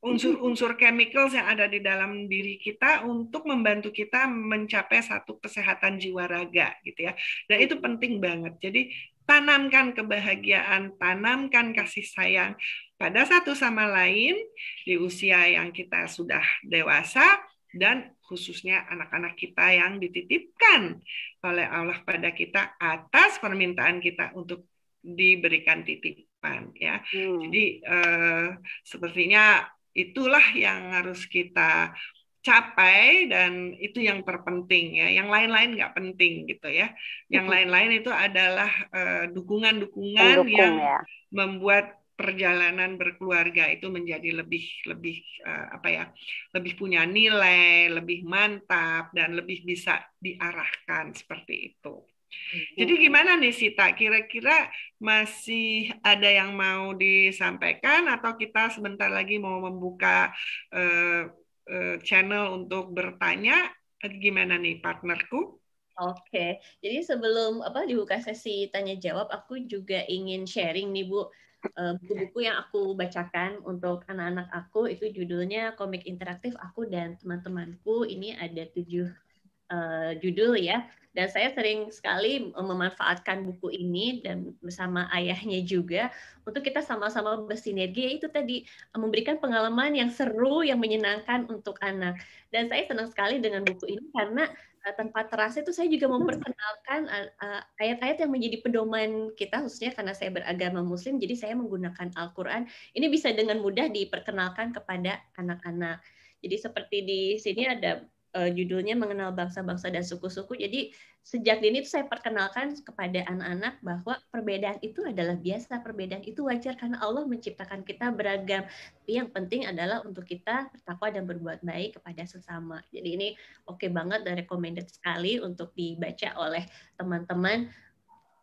unsur-unsur chemicals yang ada di dalam diri kita untuk membantu kita mencapai satu kesehatan jiwa raga gitu ya. Dan itu penting banget. Jadi tanamkan kebahagiaan, tanamkan kasih sayang pada satu sama lain di usia yang kita sudah dewasa dan khususnya anak-anak kita yang dititipkan oleh Allah pada kita atas permintaan kita untuk diberikan titipan ya. Hmm. Jadi eh, sepertinya itulah yang harus kita capai dan itu yang terpenting ya. Yang lain-lain nggak penting gitu ya. Yang lain-lain itu adalah uh, dukungan-dukungan yang ya. membuat perjalanan berkeluarga itu menjadi lebih lebih uh, apa ya lebih punya nilai lebih mantap dan lebih bisa diarahkan seperti itu. Jadi gimana nih Sita? Kira-kira masih ada yang mau disampaikan atau kita sebentar lagi mau membuka uh, uh, channel untuk bertanya? Gimana nih partnerku? Oke, jadi sebelum apa dibuka sesi tanya jawab, aku juga ingin sharing nih Bu eh, buku-buku yang aku bacakan untuk anak-anak aku itu judulnya komik interaktif aku dan teman-temanku ini ada tujuh uh, judul ya. Dan saya sering sekali memanfaatkan buku ini dan bersama ayahnya juga untuk kita sama-sama bersinergi itu tadi memberikan pengalaman yang seru yang menyenangkan untuk anak. Dan saya senang sekali dengan buku ini karena uh, tanpa terasa itu saya juga memperkenalkan ayat-ayat yang menjadi pedoman kita khususnya karena saya beragama muslim jadi saya menggunakan Al-Qur'an. Ini bisa dengan mudah diperkenalkan kepada anak-anak. Jadi seperti di sini ada uh, judulnya mengenal bangsa-bangsa dan suku-suku. Jadi sejak dini itu saya perkenalkan kepada anak-anak bahwa perbedaan itu adalah biasa, perbedaan itu wajar karena Allah menciptakan kita beragam. Tapi yang penting adalah untuk kita bertakwa dan berbuat baik kepada sesama. Jadi ini oke okay banget dan recommended sekali untuk dibaca oleh teman-teman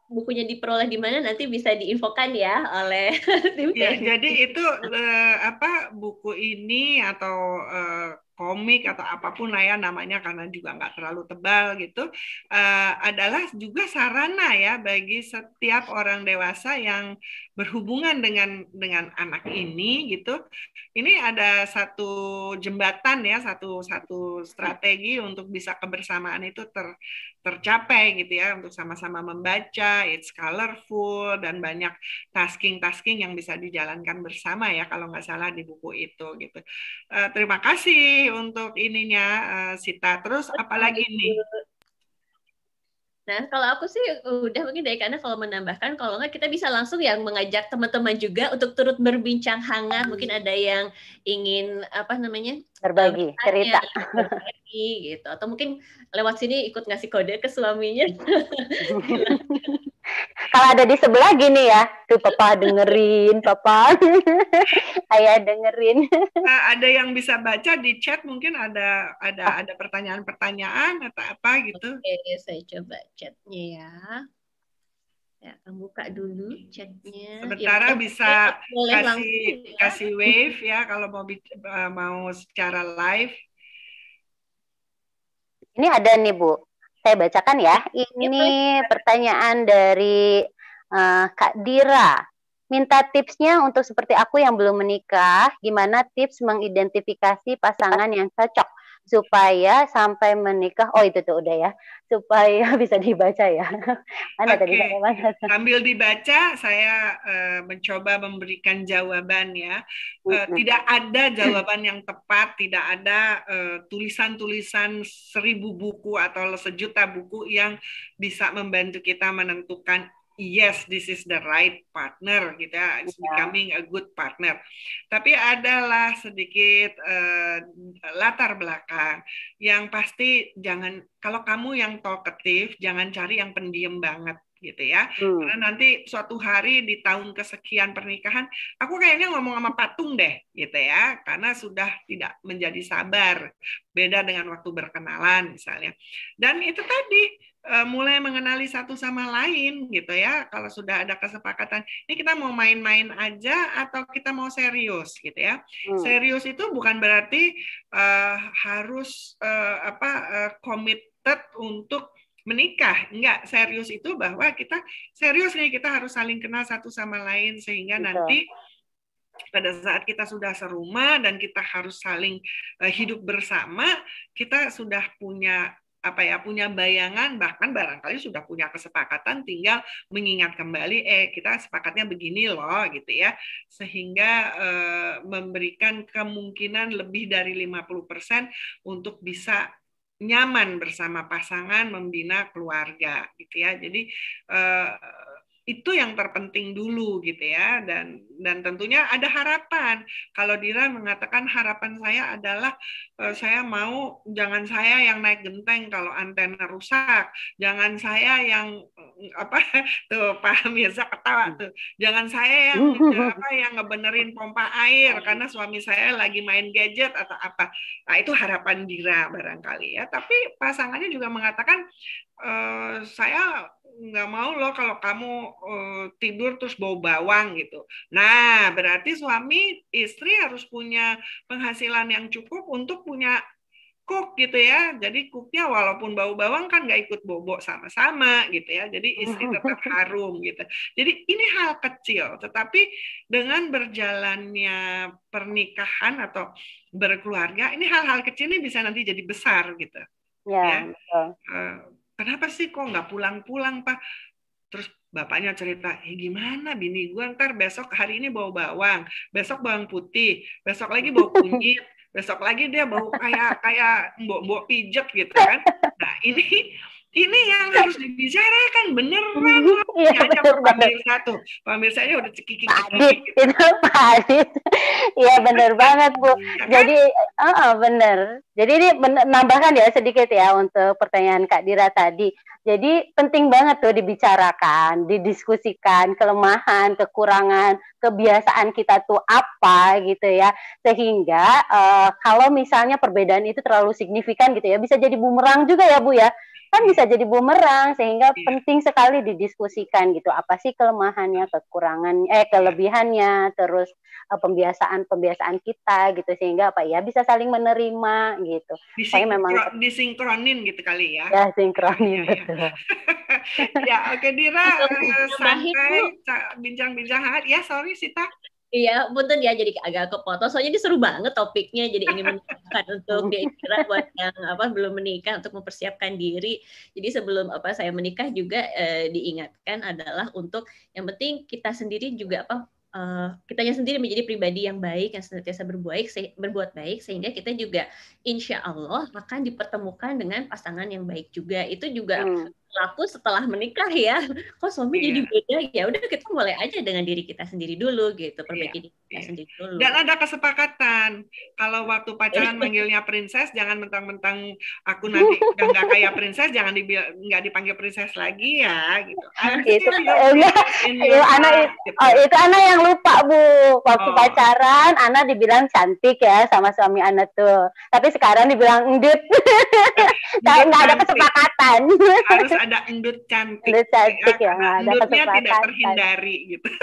bukunya diperoleh di mana nanti bisa diinfokan ya oleh tim ya, jadi itu uh, apa buku ini atau uh, komik atau apa pun lah ya namanya karena juga nggak terlalu tebal gitu uh, adalah juga sarana ya bagi setiap orang dewasa yang berhubungan dengan dengan anak ini gitu. Ini ada satu jembatan ya satu satu strategi untuk bisa kebersamaan itu ter tercapai gitu ya untuk sama-sama membaca it's colorful dan banyak tasking-tasking yang bisa dijalankan bersama ya kalau nggak salah di buku itu gitu. Uh, terima kasih untuk ininya uh, Sita. Terus apalagi nih? Nah, kalau aku sih udah mungkin dari karena kalau menambahkan, kalau nggak kita bisa langsung yang mengajak teman-teman juga untuk turut berbincang hangat. Mungkin ada yang ingin apa namanya berbagi cerita, berbagi gitu. Atau mungkin lewat sini ikut ngasih kode ke suaminya. Kalau ada di sebelah gini ya, tuh papa dengerin, papa, ayah dengerin. Nah, ada yang bisa baca di chat mungkin ada ada ada pertanyaan-pertanyaan atau apa gitu. Oke, saya coba chatnya ya. Ya, kamu buka dulu chatnya. Sementara ya, bisa kasih langsung, ya. kasih wave ya kalau mau eh, mau secara live. Ini ada nih Bu, saya bacakan ya. Ini pertanyaan dari uh, Kak Dira. Minta tipsnya untuk seperti aku yang belum menikah, gimana tips mengidentifikasi pasangan yang cocok supaya sampai menikah. Oh itu tuh udah ya, supaya bisa dibaca ya. Mana okay. tadi mana? Sambil dibaca, saya uh, mencoba memberikan jawaban ya. Uh, Tidak ada jawaban yang tepat, tidak ada tulisan-tulisan uh, seribu buku atau sejuta buku yang bisa membantu kita menentukan yes this is the right partner gitu ya it's yeah. becoming a good partner tapi adalah sedikit uh, latar belakang yang pasti jangan kalau kamu yang talkative jangan cari yang pendiam banget gitu ya. Hmm. Karena nanti suatu hari di tahun kesekian pernikahan, aku kayaknya ngomong sama patung deh, gitu ya. Karena sudah tidak menjadi sabar. Beda dengan waktu berkenalan misalnya. Dan itu tadi mulai mengenali satu sama lain gitu ya. Kalau sudah ada kesepakatan, ini kita mau main-main aja atau kita mau serius gitu ya. Hmm. Serius itu bukan berarti uh, harus uh, apa uh, committed untuk menikah. Enggak, serius itu bahwa kita serius nih kita harus saling kenal satu sama lain sehingga Betul. nanti pada saat kita sudah serumah dan kita harus saling hidup bersama, kita sudah punya apa ya punya bayangan bahkan barangkali sudah punya kesepakatan tinggal mengingat kembali eh kita sepakatnya begini loh gitu ya. Sehingga eh, memberikan kemungkinan lebih dari 50% untuk bisa nyaman bersama pasangan membina keluarga gitu ya. Jadi eh, itu yang terpenting dulu gitu ya. Dan dan tentunya ada harapan. Kalau Dira mengatakan harapan saya adalah uh, saya mau jangan saya yang naik genteng kalau antena rusak. Jangan saya yang apa tuh Pak Mirza ketawa tuh. Jangan saya yang apa yang ngebenerin pompa air karena suami saya lagi main gadget atau apa. Nah itu harapan Dira barangkali ya. Tapi pasangannya juga mengatakan Uh, saya nggak mau loh kalau kamu uh, tidur terus bau bawang gitu. Nah, berarti suami istri harus punya penghasilan yang cukup untuk punya cook gitu ya. Jadi cooknya walaupun bau bawang kan nggak ikut bobo sama-sama gitu ya. Jadi istri tetap harum gitu. Jadi ini hal kecil, tetapi dengan berjalannya pernikahan atau berkeluarga, ini hal-hal kecil ini bisa nanti jadi besar gitu. Ya. ya. Betul. Uh, kenapa sih kok nggak pulang-pulang pak? Terus bapaknya cerita eh gimana bini gue ntar besok hari ini bawa bawang besok bawang putih besok lagi bawa kunyit besok lagi dia bau kayak kayak mbok mbok pijet gitu kan. Nah ini ini yang harus dibicarakan beneran iya, hanya bener, pemirsa satu pemirsa saya udah cekikik Adit itu Pak Adit iya bener banget Bu. Ya, kan? jadi uh, uh, bener. Jadi ini bener, nambahkan ya sedikit ya untuk pertanyaan Kak Dira tadi. Jadi penting banget tuh dibicarakan, didiskusikan kelemahan, kekurangan, kebiasaan kita tuh apa gitu ya. Sehingga uh, kalau misalnya perbedaan itu terlalu signifikan gitu ya, bisa jadi bumerang juga ya Bu ya kan bisa jadi bumerang sehingga iya. penting sekali didiskusikan gitu. Apa sih kelemahannya kekurangan eh kelebihannya terus uh, eh, pembiasaan pembiasaan kita gitu. Sehingga apa ya bisa saling menerima gitu. Saya memang disinkronin gitu kali ya. Ya sinkronin ya, betul. Ya, ya oke Dira uh, sampai bincang-bincang. Hangat ya sorry Sita Iya, punten ya jadi agak kepotong. Soalnya ini seru banget topiknya. Jadi ini menyiapkan untuk diikira buat yang apa belum menikah untuk mempersiapkan diri. Jadi sebelum apa saya menikah juga eh, diingatkan adalah untuk yang penting kita sendiri juga apa uh, kitanya sendiri menjadi pribadi yang baik yang senantiasa berbuat berbuat baik sehingga kita juga insya Allah akan dipertemukan dengan pasangan yang baik juga itu juga hmm laku setelah menikah ya. Kok suami yeah. jadi beda ya? Udah kita mulai aja dengan diri kita sendiri dulu gitu perbaiki yeah. diri kita yeah. sendiri dulu. Dan ada kesepakatan. Kalau waktu pacaran manggilnya princess jangan mentang-mentang aku nanti udah nggak kayak princess jangan nggak dipanggil princess lagi ya gitu. Itu itu anak gitu. oh, itu anak yang lupa bu. Waktu oh. pacaran anak dibilang cantik ya sama suami anak tuh. Tapi sekarang dibilang endut nggak ada kesepakatan. Harus ada endut cantik. Endut cantik ya, ya ada endutnya tidak terhindari gitu.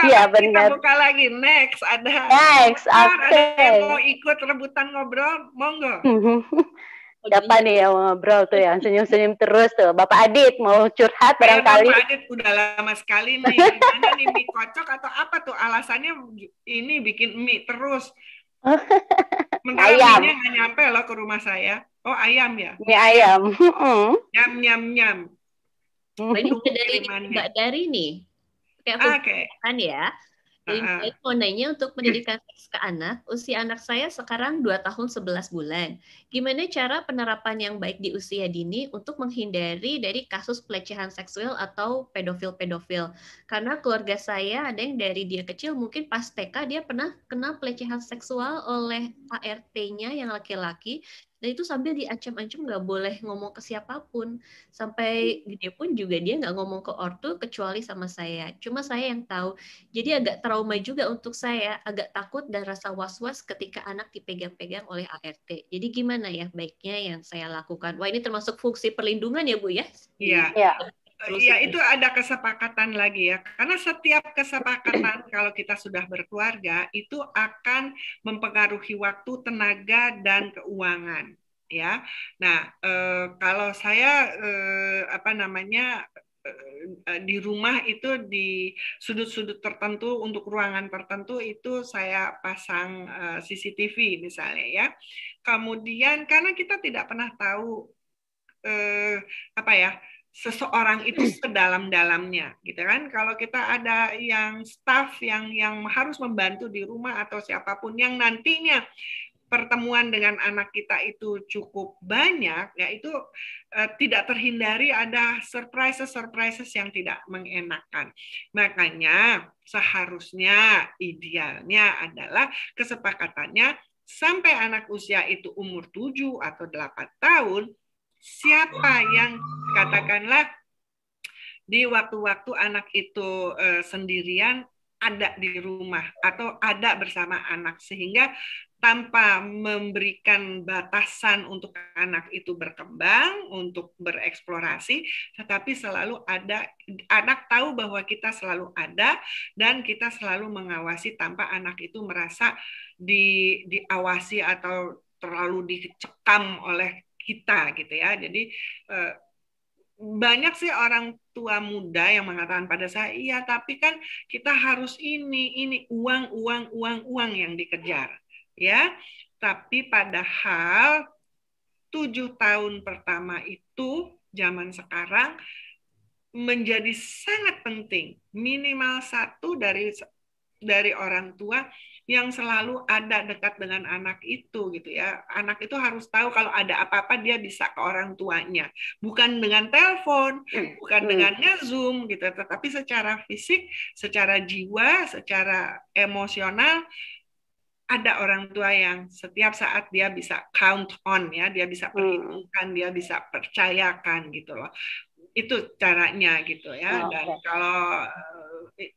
Iya ya, benar. Kita buka lagi next ada. Next, oke. Okay. Ada yang mau ikut rebutan ngobrol, monggo. Siapa nih yang ngobrol tuh yang senyum-senyum terus tuh? Bapak Adit mau curhat barangkali. Bapak Adit udah lama sekali nih. Gimana nih mie kocok atau apa tuh alasannya ini bikin mie terus? Mentara ayam. nggak nyampe loh ke rumah saya. Oh ayam ya? Mie ayam. Nyam nyam nyam. Ini dari Mbak Dari nih. Kayak okay. kan ya. Jadi uh -uh. mau nanya untuk pendidikan seks ke anak, usia anak saya sekarang 2 tahun 11 bulan. Gimana cara penerapan yang baik di usia dini untuk menghindari dari kasus pelecehan seksual atau pedofil-pedofil? Karena keluarga saya ada yang dari dia kecil mungkin pas TK dia pernah kena pelecehan seksual oleh ART-nya yang laki-laki dan itu sambil diancam-ancam nggak boleh ngomong ke siapa pun. Sampai gede pun juga dia nggak ngomong ke ortu kecuali sama saya. Cuma saya yang tahu. Jadi agak trauma juga untuk saya. Agak takut dan rasa was-was ketika anak dipegang-pegang oleh ART jadi gimana ya baiknya yang saya lakukan? Wah ini termasuk fungsi perlindungan ya bu ya? Iya ya. Iya, itu ada kesepakatan lagi ya. Karena setiap kesepakatan kalau kita sudah berkeluarga itu akan mempengaruhi waktu, tenaga dan keuangan ya. Nah, eh, kalau saya eh, apa namanya eh, di rumah itu di sudut-sudut tertentu untuk ruangan tertentu itu saya pasang eh, CCTV misalnya ya. Kemudian karena kita tidak pernah tahu eh, apa ya seseorang itu sedalam-dalamnya gitu kan? Kalau kita ada yang staff yang yang harus membantu di rumah atau siapa pun yang nantinya pertemuan dengan anak kita itu cukup banyak ya itu uh, tidak terhindari ada surprises surprises yang tidak mengenakan. Makanya seharusnya idealnya adalah kesepakatannya sampai anak usia itu umur 7 atau 8 tahun siapa yang katakanlah di waktu-waktu anak itu uh, sendirian ada di rumah atau ada bersama anak sehingga tanpa memberikan batasan untuk anak itu berkembang, untuk bereksplorasi, tetapi selalu ada anak tahu bahwa kita selalu ada dan kita selalu mengawasi tanpa anak itu merasa di diawasi atau terlalu dicekam oleh kita gitu ya. Jadi eh, banyak sih orang tua muda yang mengatakan pada saya, iya tapi kan kita harus ini, ini uang, uang, uang, uang yang dikejar, ya. Tapi padahal tujuh tahun pertama itu zaman sekarang menjadi sangat penting minimal satu dari dari orang tua yang selalu ada dekat dengan anak itu gitu ya. Anak itu harus tahu kalau ada apa-apa dia bisa ke orang tuanya. Bukan dengan telepon, hmm. bukan hmm. dengan Zoom gitu, tetapi secara fisik, secara jiwa, secara emosional ada orang tua yang setiap saat dia bisa count on ya, dia bisa hmm. perhitungkan, dia bisa percayakan gitu loh. Itu caranya gitu ya. Oh, Dan kalau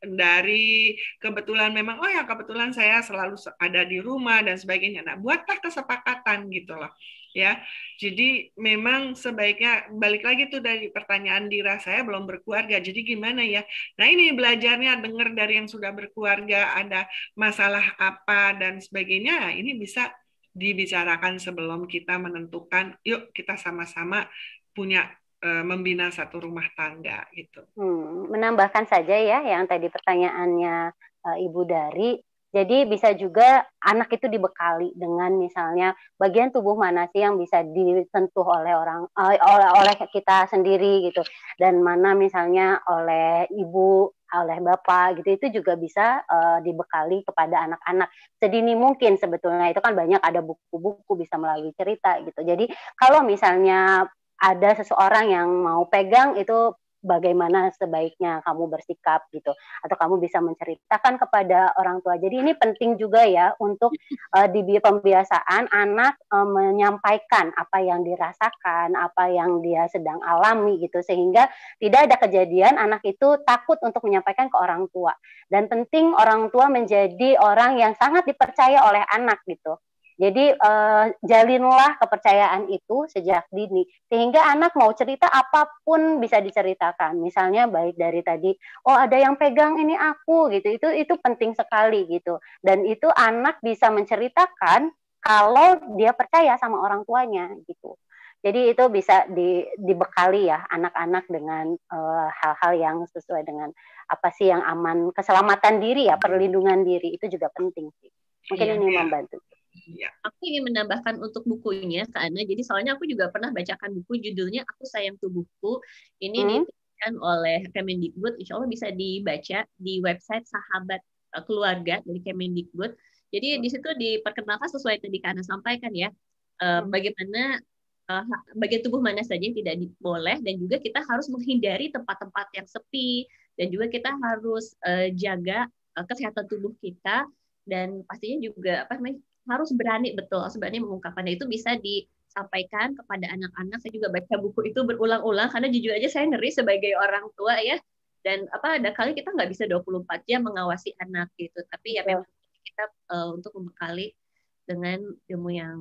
dari kebetulan memang oh ya kebetulan saya selalu ada di rumah dan sebagainya. Nah, buatlah kesepakatan gitu loh. Ya. Jadi memang sebaiknya balik lagi tuh dari pertanyaan Dira saya belum berkeluarga. Jadi gimana ya? Nah, ini belajarnya dengar dari yang sudah berkeluarga ada masalah apa dan sebagainya. Ini bisa dibicarakan sebelum kita menentukan yuk kita sama-sama punya Eh, membina satu rumah tangga gitu. Hmm, menambahkan saja ya yang tadi pertanyaannya uh, Ibu Dari. Jadi bisa juga anak itu dibekali dengan misalnya bagian tubuh mana sih yang bisa disentuh oleh orang uh, oleh oleh kita sendiri gitu. Dan mana misalnya oleh ibu oleh bapak gitu. Itu juga bisa uh, dibekali kepada anak-anak. Sedini mungkin sebetulnya. Itu kan banyak ada buku-buku bisa melalui cerita gitu. Jadi kalau misalnya ada seseorang yang mau pegang itu bagaimana sebaiknya kamu bersikap gitu atau kamu bisa menceritakan kepada orang tua. Jadi ini penting juga ya untuk uh, di pembiasaan anak uh, menyampaikan apa yang dirasakan, apa yang dia sedang alami gitu sehingga tidak ada kejadian anak itu takut untuk menyampaikan ke orang tua. Dan penting orang tua menjadi orang yang sangat dipercaya oleh anak gitu. Jadi uh, jalinlah kepercayaan itu sejak dini sehingga anak mau cerita apa pun bisa diceritakan. Misalnya baik dari tadi, oh ada yang pegang ini aku gitu. Itu itu penting sekali gitu. Dan itu anak bisa menceritakan kalau dia percaya sama orang tuanya gitu. Jadi itu bisa di, dibekali ya anak-anak dengan eh, hal-hal uh, yang sesuai dengan apa sih yang aman, keselamatan diri ya, perlindungan diri itu juga penting sih. Mungkin iya, ini membantu. Ya. Aku ingin menambahkan untuk bukunya karena jadi soalnya aku juga pernah bacakan buku judulnya Aku Sayang Tubuhku. Ini hmm. dituliskan oleh Kemendikbud. Insya Allah bisa dibaca di website Sahabat eh, Keluarga dari Kemendikbud. Jadi di situ diperkenalkan sesuai tadi karena sampaikan ya uh, bagaimana uh, bagian tubuh mana saja yang tidak boleh dan juga kita harus menghindari tempat-tempat yang sepi dan juga kita harus jaga kesehatan tubuh kita dan pastinya juga apa namanya harus berani betul sebenarnya mengungkapkannya itu bisa disampaikan kepada anak-anak. Saya juga baca buku itu berulang-ulang karena jujur aja saya ngeri sebagai orang tua ya. Dan apa ada kali kita nggak bisa 24 jam mengawasi anak gitu. Tapi ya memang kita uh, untuk membekali dengan ilmu yang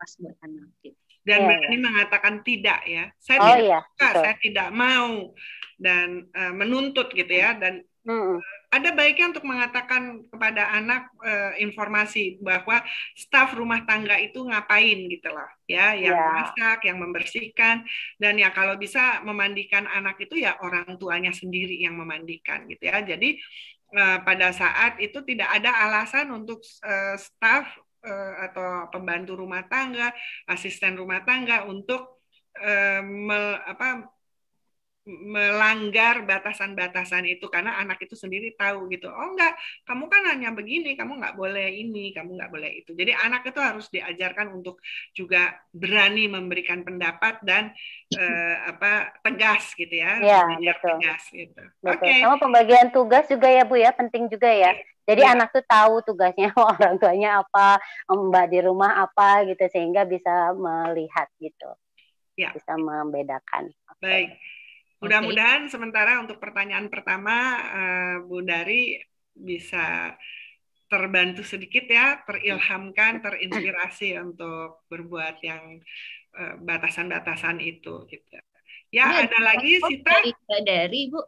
pas buat anak gitu. Dan ya, ini mengatakan tidak ya. Saya oh, tidak iya, saya tidak mau dan uh, menuntut gitu ya dan Hmm. Ada baiknya untuk mengatakan kepada anak uh, informasi bahwa staf rumah tangga itu ngapain gitu loh, ya, yang yeah. masak, yang membersihkan, dan ya kalau bisa memandikan anak itu ya orang tuanya sendiri yang memandikan gitu ya. Jadi uh, pada saat itu tidak ada alasan untuk uh, staf uh, atau pembantu rumah tangga, asisten rumah tangga untuk uh, me, apa melanggar batasan-batasan itu karena anak itu sendiri tahu gitu oh enggak kamu kan hanya begini kamu nggak boleh ini kamu nggak boleh itu jadi anak itu harus diajarkan untuk juga berani memberikan pendapat dan eh, apa tegas gitu ya, ya betul. tegas gitu oke okay. sama pembagian tugas juga ya bu ya penting juga ya jadi ya. anak tuh tahu tugasnya orang tuanya apa mbak di rumah apa gitu sehingga bisa melihat gitu ya. bisa membedakan okay. baik Mudah-mudahan okay. sementara untuk pertanyaan pertama uh, Bu Dari bisa terbantu sedikit ya, terilhamkan, terinspirasi untuk berbuat yang uh, batasan-batasan itu gitu. Ya, ya ada lagi Sita dari Bu.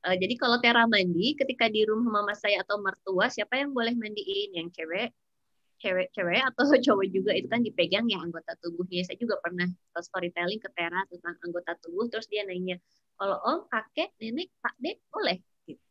Uh, jadi kalau Tera mandi ketika di rumah mama saya atau mertua siapa yang boleh mandiin? Yang cewek cewek-cewek atau cowok juga itu kan dipegang ya anggota tubuhnya. Saya juga pernah storytelling ke Tera tentang anggota tubuh, terus dia nanya, kalau om, kakek, nenek, pak dek boleh. Gitu.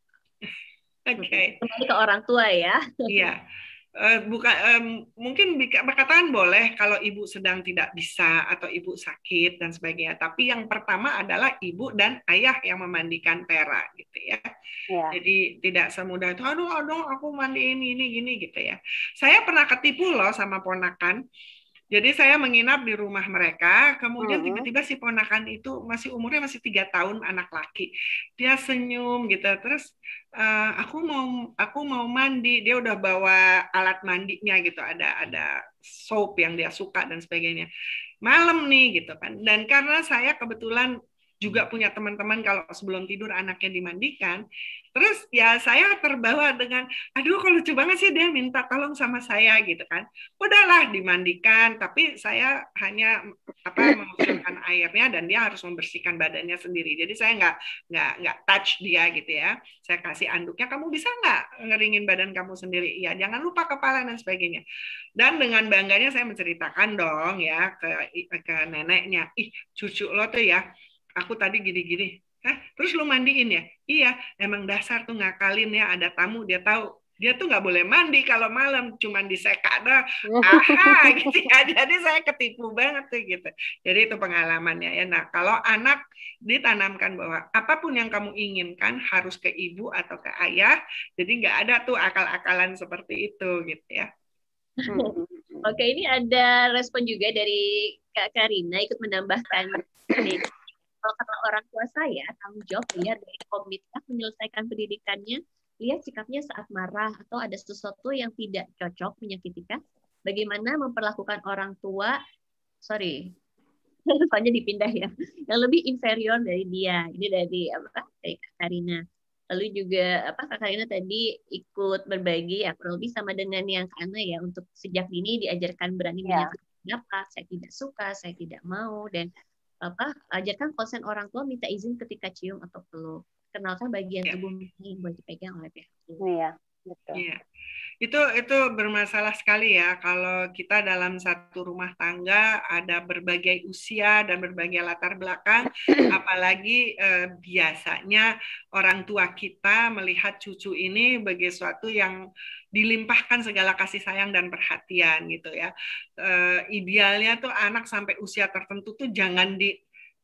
Oke. Okay. Kembali ke orang tua ya. Iya. uh, bukan um, mungkin berkataan boleh kalau ibu sedang tidak bisa atau ibu sakit dan sebagainya. Tapi yang pertama adalah ibu dan ayah yang memandikan Tera gitu ya. ya. Jadi tidak semudah itu, aduh, aduh, aku mandi ini, ini, gini gitu ya. Saya pernah ketipu loh sama ponakan jadi saya menginap di rumah mereka, kemudian tiba-tiba si ponakan itu masih umurnya masih tiga tahun, anak laki. Dia senyum gitu, terus uh, aku mau aku mau mandi, dia udah bawa alat mandinya gitu, ada ada soap yang dia suka dan sebagainya. Malam nih gitu kan, dan karena saya kebetulan juga punya teman-teman kalau sebelum tidur anaknya dimandikan. Terus ya saya terbawa dengan, aduh kok lucu banget sih dia minta tolong sama saya gitu kan. Udahlah dimandikan, tapi saya hanya apa mengusulkan airnya dan dia harus membersihkan badannya sendiri. Jadi saya nggak nggak nggak touch dia gitu ya. Saya kasih anduknya, kamu bisa nggak ngeringin badan kamu sendiri? Iya, jangan lupa kepala dan sebagainya. Dan dengan bangganya saya menceritakan dong ya ke ke neneknya, ih cucu lo tuh ya aku tadi gini-gini. Hah? Terus lu mandiin ya? Iya, emang dasar tuh ngakalin ya, ada tamu dia tahu. Dia tuh nggak boleh mandi kalau malam cuman diseka dah aha gitu ya. Jadi saya ketipu banget tuh gitu. Jadi itu pengalamannya ya. Nah kalau anak ditanamkan bahwa apa pun yang kamu inginkan harus ke ibu atau ke ayah jadi nggak ada tuh akal-akalan seperti itu gitu ya. Oke, ini ada respon juga dari Kak Karina ikut menambahkan kalau kata orang tua saya, tanggung jawab lihat dari komitmen menyelesaikan pendidikannya, lihat sikapnya saat marah atau ada sesuatu yang tidak cocok menyakitikan, bagaimana memperlakukan orang tua, sorry, soalnya dipindah ya, yang lebih inferior dari dia. Ini dari apa? Dari Kak Karina. Lalu juga apa Kak Karina tadi ikut berbagi ya kurang lebih sama dengan yang karena ya untuk sejak dini diajarkan berani ya. menyatakan pendapat, saya tidak suka, saya tidak mau dan apa ajarkan konsen orang tua minta izin ketika cium atau peluk. Kenalkan bagian ya. tubuh yang boleh dipegang oleh pihak iya betul. Iya. Itu itu bermasalah sekali ya kalau kita dalam satu rumah tangga ada berbagai usia dan berbagai latar belakang apalagi eh, biasanya orang tua kita melihat cucu ini sebagai suatu yang dilimpahkan segala kasih sayang dan perhatian gitu ya. Eh, idealnya tuh anak sampai usia tertentu tuh jangan di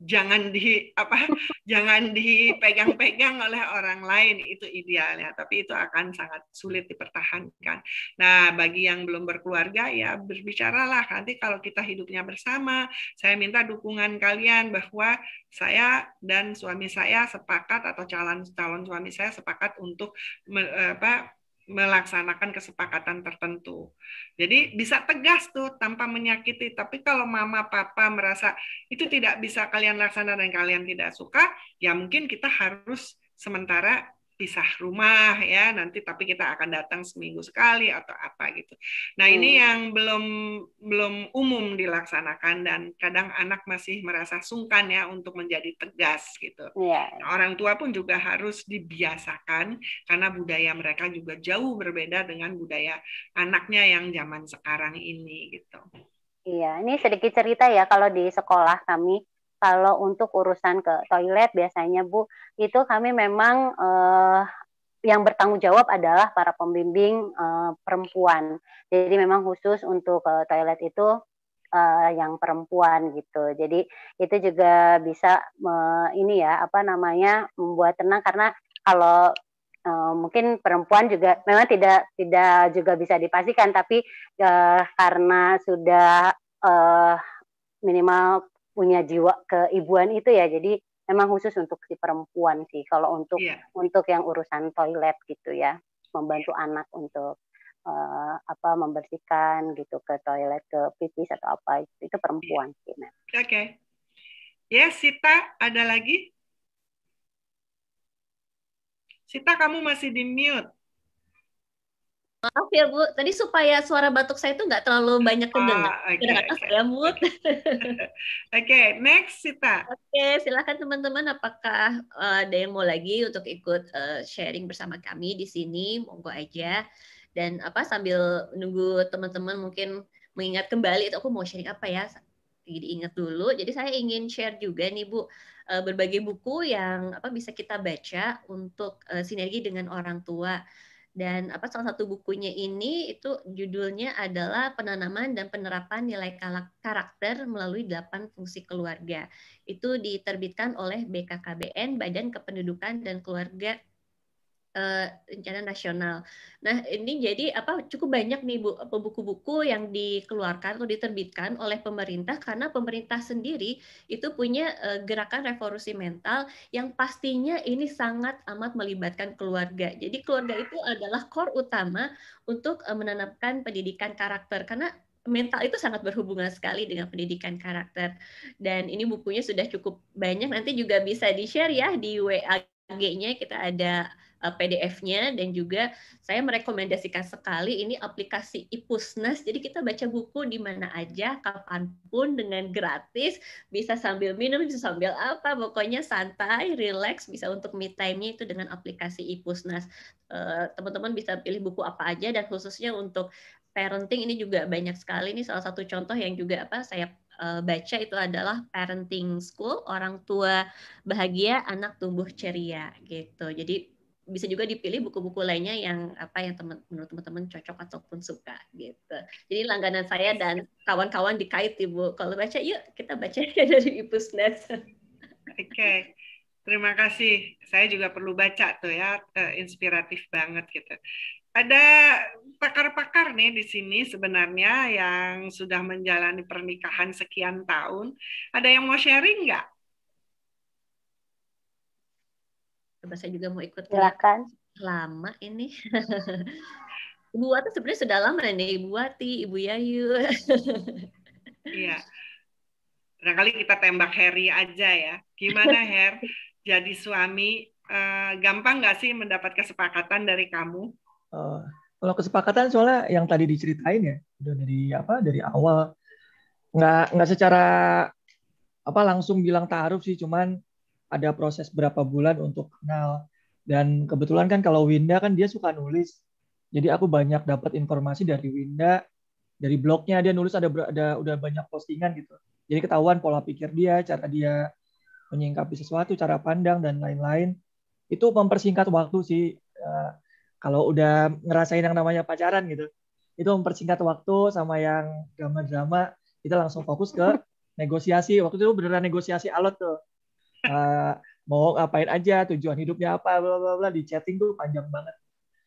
jangan di apa jangan dipegang-pegang oleh orang lain itu idealnya. Tapi itu akan sangat sulit dipertahankan. Nah bagi yang belum berkeluarga ya berbicaralah. Nanti kalau kita hidupnya bersama saya minta dukungan kalian bahwa saya dan suami saya sepakat atau calon calon suami saya sepakat untuk apa melaksanakan kesepakatan tertentu. Jadi bisa tegas tuh tanpa menyakiti. Tapi kalau mama papa merasa itu tidak bisa kalian laksanakan dan kalian tidak suka, ya mungkin kita harus sementara pisah rumah ya nanti tapi kita akan datang seminggu sekali atau apa gitu. Nah ini hmm. yang belum belum umum dilaksanakan dan kadang anak masih merasa sungkan ya untuk menjadi tegas gitu. Yeah. Nah, orang tua pun juga harus dibiasakan karena budaya mereka juga jauh berbeda dengan budaya anaknya yang zaman sekarang ini gitu. Iya, ini sedikit cerita ya kalau di sekolah kami kalau untuk urusan ke toilet biasanya Bu itu kami memang eh, yang bertanggung jawab adalah para pembimbing eh, perempuan. Jadi memang khusus untuk ke toilet itu eh, yang perempuan gitu. Jadi itu juga bisa eh, ini ya apa namanya membuat tenang karena kalau uh, mungkin perempuan juga memang tidak tidak juga bisa dipastikan tapi uh, karena sudah uh, minimal punya jiwa keibuan itu ya jadi memang khusus untuk si perempuan sih kalau untuk yeah. untuk yang urusan toilet gitu ya membantu yeah. anak untuk uh, apa membersihkan gitu ke toilet ke pipis atau apa itu, itu perempuan yeah. sih. Oke. Okay. Ya, yes, Sita ada lagi? Sita kamu masih di mute. Maaf ya Bu, tadi supaya suara batuk saya itu nggak terlalu banyak kedengar. Oh, okay, okay. saya. Oke, okay, next Sita. Oke, okay, silakan teman-teman. Apakah uh, ada yang mau lagi untuk ikut uh, sharing bersama kami di sini? Monggo aja. Dan apa sambil nunggu teman-teman mungkin mengingat kembali itu aku mau sharing apa ya? Jadi ingat dulu. Jadi saya ingin share juga nih Bu uh, berbagai buku yang apa bisa kita baca untuk uh, sinergi dengan orang tua Dan apa salah satu bukunya ini itu judulnya adalah penanaman dan penerapan nilai karakter melalui delapan fungsi keluarga. Itu diterbitkan oleh BKKBN Badan Kependudukan dan Keluarga uh, rencana nasional. Nah, ini jadi apa cukup banyak nih Bu buku-buku yang dikeluarkan atau diterbitkan oleh pemerintah karena pemerintah sendiri itu punya uh, gerakan revolusi mental yang pastinya ini sangat amat melibatkan keluarga. Jadi keluarga itu adalah core utama untuk uh, menanamkan pendidikan karakter karena mental itu sangat berhubungan sekali dengan pendidikan karakter. Dan ini bukunya sudah cukup banyak, nanti juga bisa di-share ya di WA-nya kita ada Eh, PDF-nya dan juga saya merekomendasikan sekali ini aplikasi Ipusnas. Jadi kita baca buku di mana aja, kapan pun dengan gratis, bisa sambil minum, bisa sambil apa, pokoknya santai, relax, bisa untuk me time-nya itu dengan aplikasi Ipusnas. Eh, teman-teman bisa pilih buku apa aja dan khususnya untuk parenting ini juga banyak sekali. Ini salah satu contoh yang juga apa saya eh, baca itu adalah parenting school orang tua bahagia anak tumbuh ceria gitu jadi bisa juga dipilih buku-buku lainnya yang apa yang teman menurut teman-teman cocok ataupun suka gitu. Jadi langganan saya dan kawan-kawan dikait Ibu. Kalau baca yuk kita baca dari Ibu Snes. Oke. Okay. Terima kasih. Saya juga perlu baca tuh ya, inspiratif banget gitu. Ada pakar-pakar nih di sini sebenarnya yang sudah menjalani pernikahan sekian tahun. Ada yang mau sharing nggak? Coba saya juga mau ikut. Silakan. Lama ini. Ibu Wati sebenarnya sudah lama nih, Ibu Wati, Ibu Yayu. iya. Barangkali kita tembak Harry aja ya. Gimana Her? Jadi suami uh, gampang nggak sih mendapat kesepakatan dari kamu? Uh, kalau kesepakatan soalnya yang tadi diceritain ya, udah dari apa dari awal nggak nggak secara apa langsung bilang taruh sih, cuman ada proses berapa bulan untuk kenal. Dan kebetulan kan kalau Winda kan dia suka nulis. Jadi aku banyak dapat informasi dari Winda, dari blognya dia nulis ada ada udah banyak postingan gitu. Jadi ketahuan pola pikir dia, cara dia menyingkapi sesuatu, cara pandang dan lain-lain. Itu mempersingkat waktu sih. Uh, kalau udah ngerasain yang namanya pacaran gitu, itu mempersingkat waktu sama yang drama-drama kita langsung fokus ke negosiasi. Waktu itu beneran negosiasi alot tuh uh, mau ngapain aja, tujuan hidupnya apa, bla bla bla di chatting tuh panjang banget.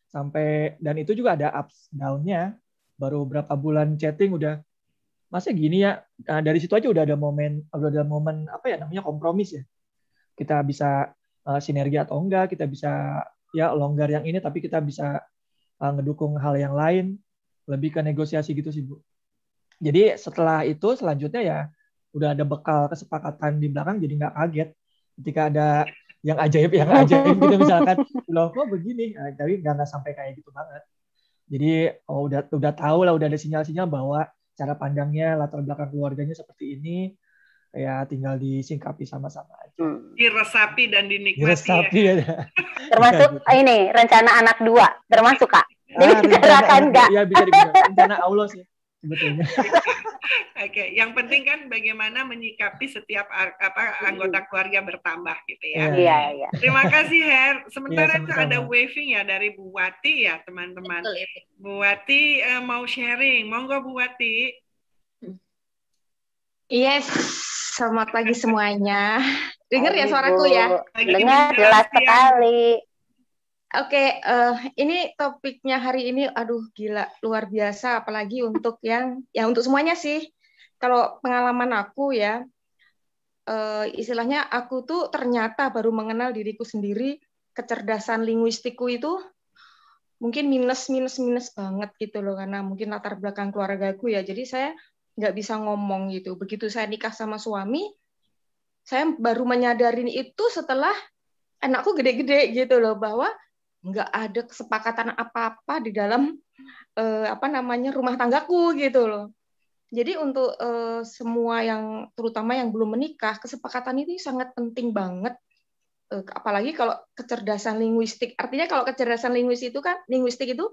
Sampai dan itu juga ada ups down-nya. Baru berapa bulan chatting udah masa gini ya. Nah, dari situ aja udah ada momen udah ada momen apa ya namanya kompromis ya. Kita bisa uh, sinergi atau enggak, kita bisa ya longgar yang ini tapi kita bisa uh, ngedukung hal yang lain, lebih ke negosiasi gitu sih, Bu. Jadi setelah itu selanjutnya ya udah ada bekal kesepakatan di belakang jadi nggak kaget ketika ada yang ajaib yang ajaib gitu misalkan loh kok begini nah, tapi nggak nggak sampai kayak gitu banget jadi oh udah udah tahu lah udah ada sinyal-sinyal bahwa cara pandangnya latar belakang keluarganya seperti ini ya tinggal disingkapi sama-sama aja. Hmm. Diresapi dan dinikmati. Diresapi ya. ya. Termasuk gitu. ini rencana anak dua termasuk kak. Ah, Dibicarakan nggak? Ya bisa dibicarakan. Rencana Allah sih sebetulnya. Oke, okay. yang penting kan bagaimana menyikapi setiap apa anggota keluarga bertambah gitu ya. Iya, iya. Terima kasih Her. Sementara ya, itu ada waving ya dari Bu Wati ya, teman-teman. Bu Wati uh, mau sharing. Monggo Bu Wati. Yes, selamat pagi semuanya. Dengar ya suaraku ya? Dengar jelas sekali. Oke, uh, ini topiknya hari ini, aduh gila, luar biasa, apalagi untuk yang, ya untuk semuanya sih. Kalau pengalaman aku ya, uh, istilahnya aku tuh ternyata baru mengenal diriku sendiri, kecerdasan linguistikku itu mungkin minus minus minus banget gitu loh, karena mungkin latar belakang keluargaku ya. Jadi saya nggak bisa ngomong gitu. Begitu saya nikah sama suami, saya baru menyadari itu setelah anakku gede-gede gitu loh, bahwa nggak ada kesepakatan apa-apa di dalam uh, apa namanya rumah tanggaku gitu loh. Jadi untuk uh, semua yang terutama yang belum menikah, kesepakatan ini sangat penting banget. Uh, apalagi kalau kecerdasan linguistik. Artinya kalau kecerdasan linguistik itu kan linguistik itu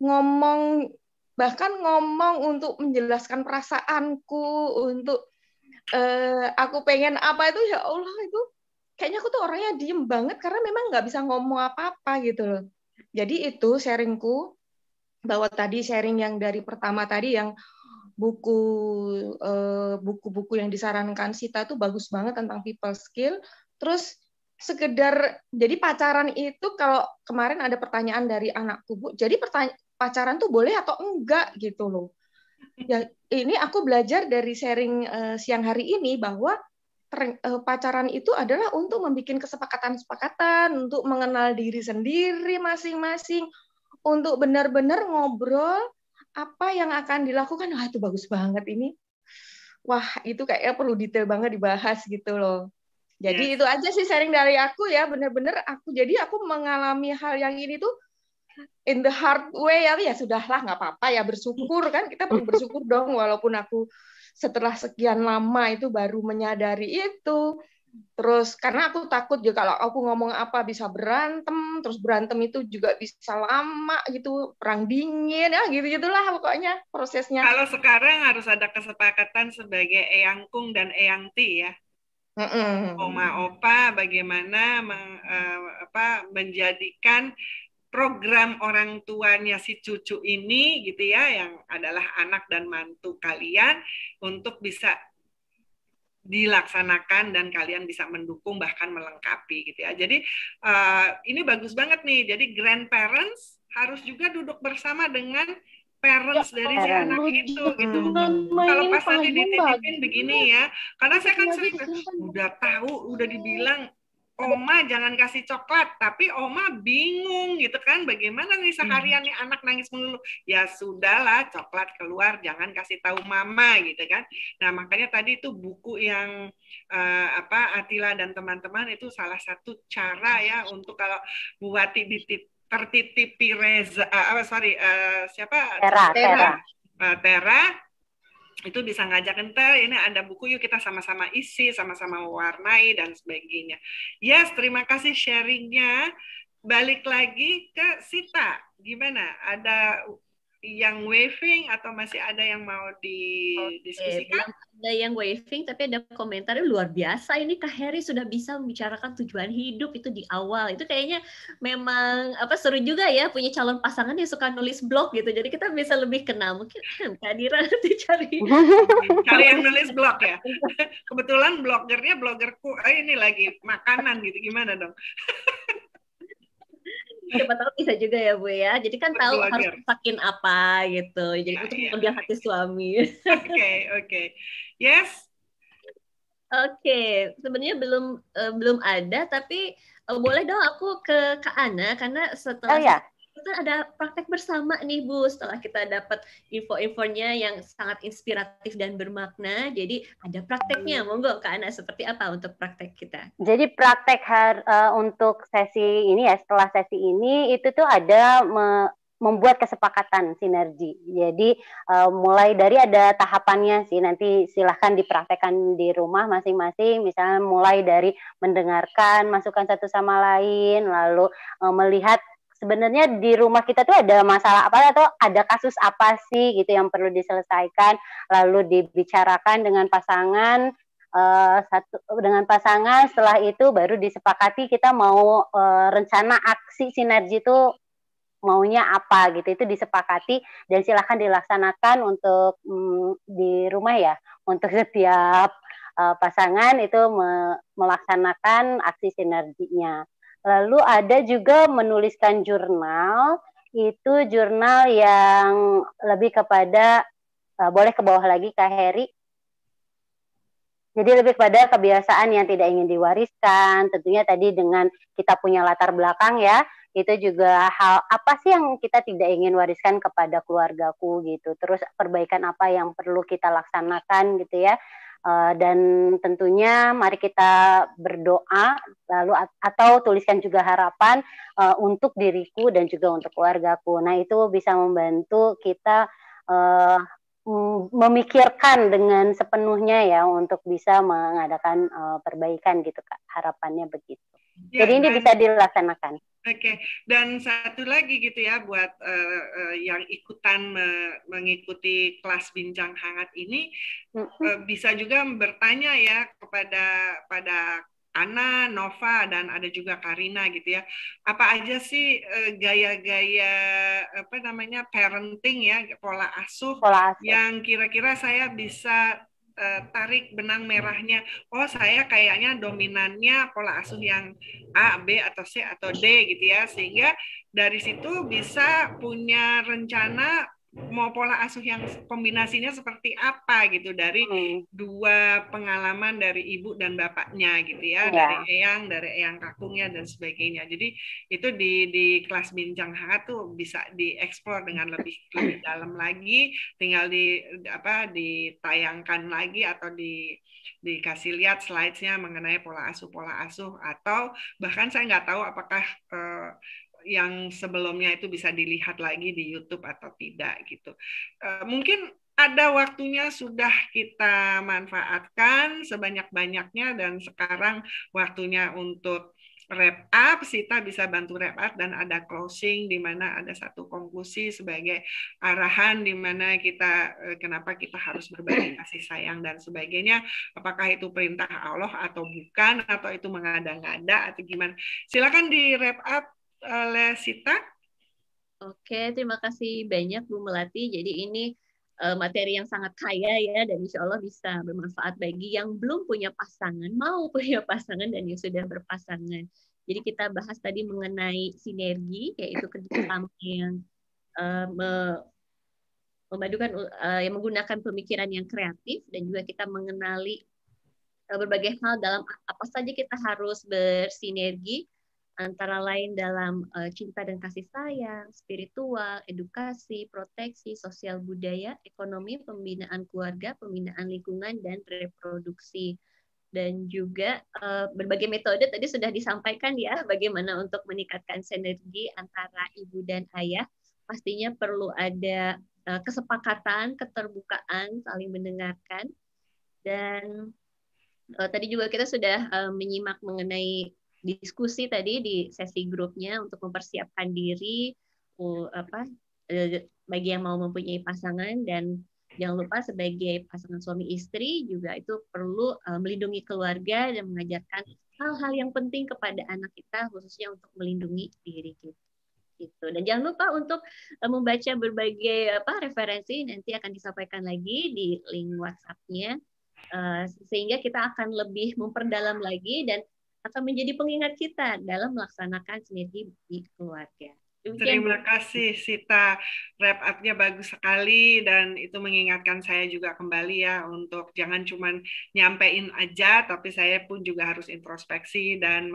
ngomong bahkan ngomong untuk menjelaskan perasaanku, untuk uh, aku pengen apa itu ya Allah itu kayaknya aku tuh orangnya diem banget karena memang nggak bisa ngomong apa-apa gitu loh. Jadi itu sharingku bahwa tadi sharing yang dari pertama tadi yang buku eh, buku-buku yang disarankan Sita itu bagus banget tentang people skill. Terus sekedar jadi pacaran itu kalau kemarin ada pertanyaan dari anakku Bu, jadi pacaran tuh boleh atau enggak gitu loh. Ya ini aku belajar dari sharing uh, siang hari ini bahwa pacaran itu adalah untuk membuat kesepakatan-kesepakatan, untuk mengenal diri sendiri masing-masing, untuk benar-benar ngobrol apa yang akan dilakukan. Wah, itu bagus banget ini. Wah, itu kayaknya perlu detail banget dibahas gitu loh. Jadi yes. itu aja sih sharing dari aku ya, benar-benar aku jadi aku mengalami hal yang ini tuh in the hard way ya, ya sudahlah nggak apa-apa ya bersyukur kan kita perlu bersyukur dong walaupun aku setelah sekian lama itu baru menyadari itu Terus karena aku takut juga kalau aku ngomong apa bisa berantem, terus berantem itu juga bisa lama gitu, perang dingin ya gitu gitulah pokoknya prosesnya. Kalau sekarang harus ada kesepakatan sebagai eyang kung dan eyang ti ya. Mm-mm. Oma opa bagaimana meng, uh, apa menjadikan program orang tuanya si cucu ini gitu ya yang adalah anak dan mantu kalian untuk bisa dilaksanakan dan kalian bisa mendukung bahkan melengkapi gitu ya. Jadi uh, ini bagus banget nih. Jadi grandparents harus juga duduk bersama dengan parents ya, dari si anak itu gitu. Kalau pas nanti dititipin begini ya, karena saya kan sering udah tahu, udah dibilang Oma jangan kasih coklat, tapi Oma bingung gitu kan, bagaimana nih seharian nih anak nangis melulu. Ya sudahlah, coklat keluar, jangan kasih tahu Mama gitu kan. Nah makanya tadi itu buku yang uh, apa Atila dan teman-teman itu salah satu cara ya untuk kalau buati ditip tertitipi Reza, uh, sorry uh, siapa? Tera. Tera. Uh, Tera itu bisa ngajak entar ini ada buku yuk kita sama-sama isi sama-sama warnai dan sebagainya. Yes terima kasih sharingnya. Balik lagi ke Sita. Gimana? Ada yang waving atau masih ada yang mau didiskusikan? Okay, ada yang waving tapi ada komentar luar biasa ini Kak Heri sudah bisa membicarakan tujuan hidup itu di awal. Itu kayaknya memang apa seru juga ya punya calon pasangan yang suka nulis blog gitu. Jadi kita bisa lebih kenal. Mungkin Kak Dira nanti cari cari yang nulis blog ya. Kebetulan blogernya blogerku eh, ini lagi makanan gitu. Gimana dong? siapa tahu bisa juga ya bu ya jadi kan tahu harus masakin apa gitu jadi nah, untuk iya. mengambil hati suami oke oke okay, okay. yes oke okay. sebenarnya belum uh, belum ada tapi uh, boleh dong aku ke Kak Ana karena setelah oh, ya kita ada praktek bersama nih Bu setelah kita dapat info-infonya yang sangat inspiratif dan bermakna. Jadi ada prakteknya, monggo Kak Ana seperti apa untuk praktek kita? Jadi praktek har, uh, untuk sesi ini ya setelah sesi ini itu tuh ada me membuat kesepakatan sinergi. Jadi uh, mulai dari ada tahapannya sih nanti silahkan dipraktekkan di rumah masing-masing. Misalnya mulai dari mendengarkan masukan satu sama lain, lalu uh, melihat sebenarnya di rumah kita tuh ada masalah apa atau ada kasus apa sih gitu yang perlu diselesaikan? Lalu dibicarakan dengan pasangan uh, satu dengan pasangan. Setelah itu baru disepakati kita mau uh, rencana aksi sinergi itu maunya apa gitu. Itu disepakati dan silahkan dilaksanakan untuk um, di rumah ya. Untuk setiap uh, pasangan itu me melaksanakan aksi sinerginya Lalu ada juga menuliskan jurnal, itu jurnal yang lebih kepada uh, boleh ke bawah lagi Kak Heri. Jadi lebih kepada kebiasaan yang tidak ingin diwariskan, tentunya tadi dengan kita punya latar belakang ya, itu juga hal apa sih yang kita tidak ingin wariskan kepada keluargaku gitu. Terus perbaikan apa yang perlu kita laksanakan gitu ya. Uh, dan tentunya mari kita berdoa lalu atau tuliskan juga harapan uh, untuk diriku dan juga untuk keluargaku. Nah itu bisa membantu kita uh, memikirkan dengan sepenuhnya ya untuk bisa mengadakan uh, perbaikan gitu kak harapannya begitu. Ya, Jadi ini bisa dilaksanakan. Oke, okay. dan satu lagi gitu ya buat uh, uh, yang ikutan me mengikuti kelas bincang hangat ini uh, bisa juga bertanya ya kepada pada Ana, Nova, dan ada juga Karina gitu ya. Apa aja sih eh, gaya-gaya apa namanya parenting ya, pola asuh, pola asuh. yang kira-kira saya bisa uh, tarik benang merahnya. Oh, saya kayaknya dominannya pola asuh yang A, B atau C atau D gitu ya. Sehingga dari situ bisa punya rencana mau pola asuh yang kombinasinya seperti apa gitu dari hmm. dua pengalaman dari ibu dan bapaknya gitu ya, ya. dari eyang dari eyang kakungnya dan sebagainya jadi itu di di kelas bincang hangat tuh bisa dieksplor dengan lebih lebih dalam lagi tinggal di apa ditayangkan lagi atau di dikasih lihat slidesnya mengenai pola asuh pola asuh atau bahkan saya nggak tahu apakah uh, yang sebelumnya itu bisa dilihat lagi di YouTube atau tidak gitu. Eh, mungkin ada waktunya sudah kita manfaatkan sebanyak-banyaknya dan sekarang waktunya untuk wrap up, Sita bisa bantu wrap up dan ada closing di mana ada satu konklusi sebagai arahan di mana kita eh, kenapa kita harus berbagi kasih sayang dan sebagainya. Apakah itu perintah Allah atau bukan atau itu mengada-ngada atau gimana? Silakan di wrap up oleh Sita. Oke, terima kasih banyak Bu Melati. Jadi ini uh, materi yang sangat kaya ya dan insya Allah bisa bermanfaat bagi yang belum punya pasangan, mau punya pasangan dan yang sudah berpasangan. Jadi kita bahas tadi mengenai sinergi, yaitu kerjasama yang uh, me memadukan uh, yang menggunakan pemikiran yang kreatif dan juga kita mengenali uh, berbagai hal dalam apa saja kita harus bersinergi antara lain dalam uh, cinta dan kasih sayang, spiritual, edukasi, proteksi, sosial budaya, ekonomi, pembinaan keluarga, pembinaan lingkungan, dan reproduksi. Dan juga uh, berbagai metode tadi sudah disampaikan ya, bagaimana untuk meningkatkan sinergi antara ibu dan ayah. Pastinya perlu ada uh, kesepakatan, keterbukaan, saling mendengarkan. Dan uh, tadi juga kita sudah uh, menyimak mengenai diskusi tadi di sesi grupnya untuk mempersiapkan diri apa uh, bagi yang mau mempunyai pasangan dan jangan lupa sebagai pasangan suami istri juga itu perlu uh, melindungi keluarga dan mengajarkan hal-hal yang penting kepada anak kita khususnya untuk melindungi diri kita. Gitu. Dan jangan lupa untuk uh, membaca berbagai apa referensi nanti akan disampaikan lagi di link WhatsApp-nya. Sehingga kita akan lebih memperdalam lagi dan akan menjadi pengingat kita dalam melaksanakan sinergi di keluarga. Terima kasih Sita, wrap up-nya bagus sekali dan itu mengingatkan saya juga kembali ya untuk jangan cuma nyampein aja, tapi saya pun juga harus introspeksi dan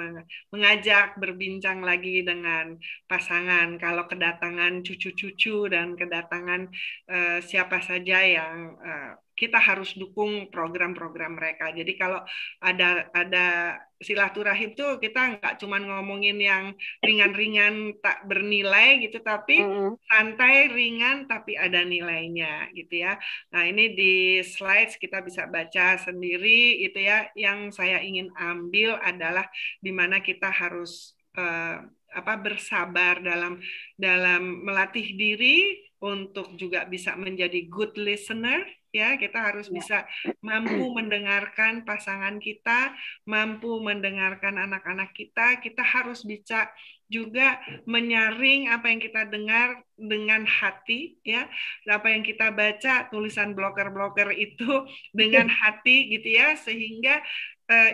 mengajak berbincang lagi dengan pasangan. Kalau kedatangan cucu-cucu dan kedatangan uh, siapa saja yang uh, kita harus dukung program-program mereka. Jadi kalau ada ada silaturahim tuh kita nggak cuma ngomongin yang ringan-ringan tak bernilai gitu, tapi mm-hmm. santai ringan tapi ada nilainya gitu ya. Nah ini di slides kita bisa baca sendiri itu ya. Yang saya ingin ambil adalah di mana kita harus uh, apa bersabar dalam dalam melatih diri untuk juga bisa menjadi good listener ya kita harus ya. bisa mampu mendengarkan pasangan kita mampu mendengarkan anak-anak kita. Kita harus bisa juga menyaring apa yang kita dengar dengan hati ya. Apa yang kita baca tulisan blogger-blogger itu dengan hati gitu ya sehingga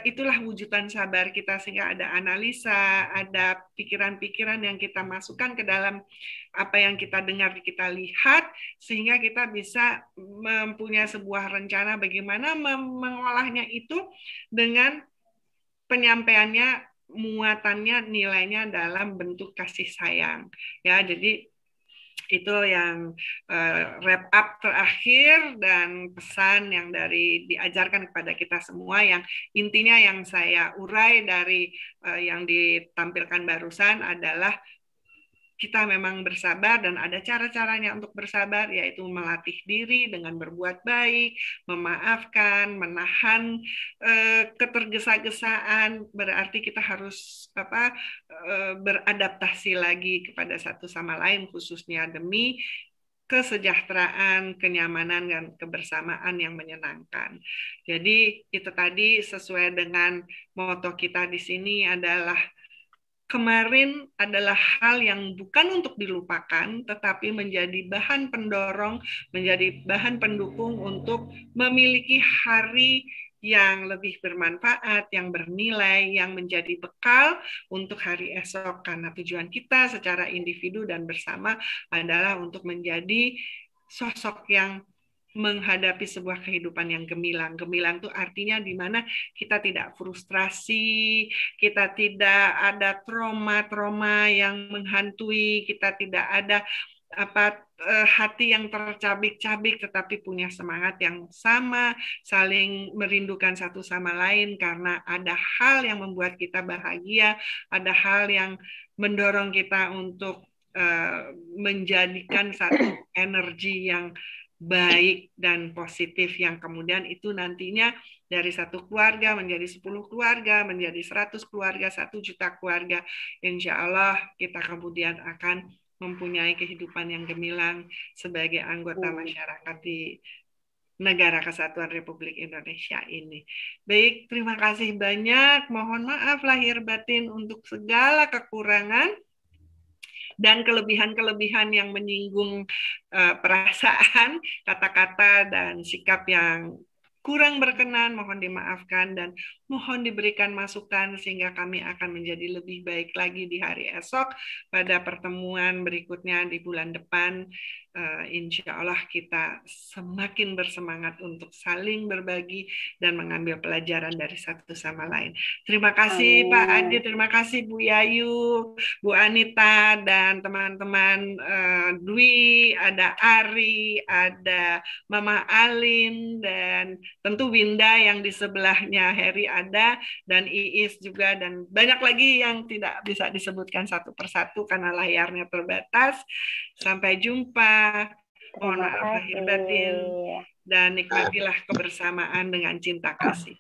itulah wujudan sabar kita sehingga ada analisa ada pikiran-pikiran yang kita masukkan ke dalam apa yang kita dengar kita lihat sehingga kita bisa mempunyai sebuah rencana bagaimana mengolahnya itu dengan penyampaiannya muatannya nilainya dalam bentuk kasih sayang. Ya jadi itu yang uh, wrap up terakhir dan pesan yang dari diajarkan kepada kita semua yang intinya yang saya urai dari uh, yang ditampilkan barusan adalah kita memang bersabar dan ada cara-caranya untuk bersabar yaitu melatih diri dengan berbuat baik, memaafkan, menahan eh, ketergesa-gesaan berarti kita harus apa eh, beradaptasi lagi kepada satu sama lain khususnya demi kesejahteraan, kenyamanan, dan kebersamaan yang menyenangkan. Jadi itu tadi sesuai dengan moto kita di sini adalah kemarin adalah hal yang bukan untuk dilupakan, tetapi menjadi bahan pendorong, menjadi bahan pendukung untuk memiliki hari yang lebih bermanfaat, yang bernilai, yang menjadi bekal untuk hari esok. Karena tujuan kita secara individu dan bersama adalah untuk menjadi sosok yang menghadapi sebuah kehidupan yang gemilang. Gemilang itu artinya di mana kita tidak frustrasi, kita tidak ada trauma-trauma yang menghantui, kita tidak ada apa eh, hati yang tercabik-cabik tetapi punya semangat yang sama, saling merindukan satu sama lain karena ada hal yang membuat kita bahagia, ada hal yang mendorong kita untuk uh, menjadikan satu energi yang baik dan positif yang kemudian itu nantinya dari satu keluarga menjadi sepuluh keluarga, menjadi seratus keluarga, satu juta keluarga. Insya Allah kita kemudian akan mempunyai kehidupan yang gemilang sebagai anggota masyarakat di negara kesatuan Republik Indonesia ini. Baik, terima kasih banyak. Mohon maaf lahir batin untuk segala kekurangan dan kelebihan-kelebihan yang menyinggung uh, perasaan, kata-kata dan sikap yang kurang berkenan mohon dimaafkan. Dan mohon diberikan masukan sehingga kami akan menjadi lebih baik lagi di hari esok pada pertemuan berikutnya di bulan depan uh, insya Allah kita semakin bersemangat untuk saling berbagi dan mengambil pelajaran dari satu sama lain. Terima kasih Amin. Pak Adi, terima kasih Bu Yayu, Bu Anita, dan teman-teman uh, Dwi, ada Ari, ada Mama Alin, dan tentu Winda yang di sebelahnya Heri ada, dan Iis juga, dan banyak lagi yang tidak bisa disebutkan satu persatu karena layarnya terbatas. Sampai jumpa. Mohon maaf lahir batin dan nikmatilah kebersamaan dengan cinta kasih.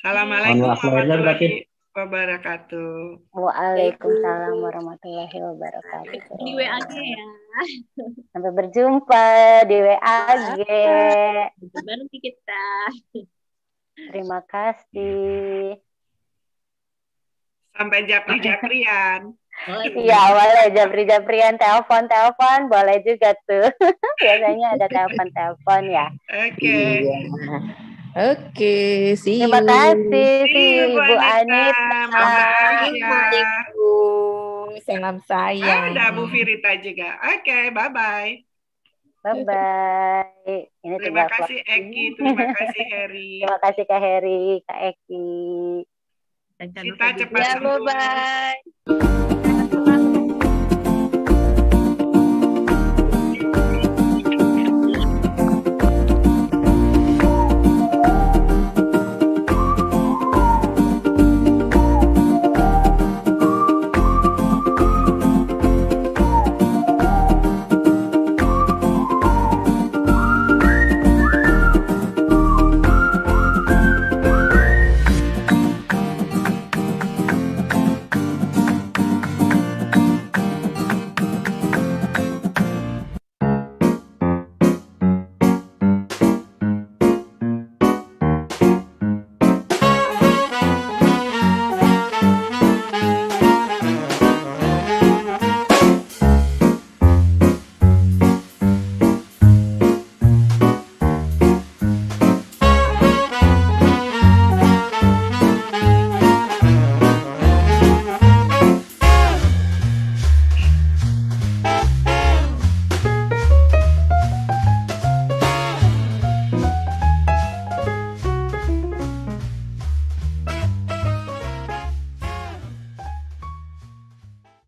Assalamualaikum warahmatullahi wabarakatuh. Waalaikumsalam warahmatullahi wabarakatuh. Di WAG ya. Sampai berjumpa di WAG. Berhenti kita. Terima kasih. Sampai japri-japrian. Iya boleh Japri-Japrian telepon telepon boleh juga tuh biasanya ada telepon telepon ya. Oke. Okay. Iya. Oke, okay, see Terima kasih see you, Ibu Anita. Ibu. Salam sayang. Ada Bu Firita juga. Oke, okay, bye bye. Bye. Ini terima kasih Eki, terima kasih Heri. terima kasih Kak Heri, Kak Eki. Kita cepat ya, bye bye.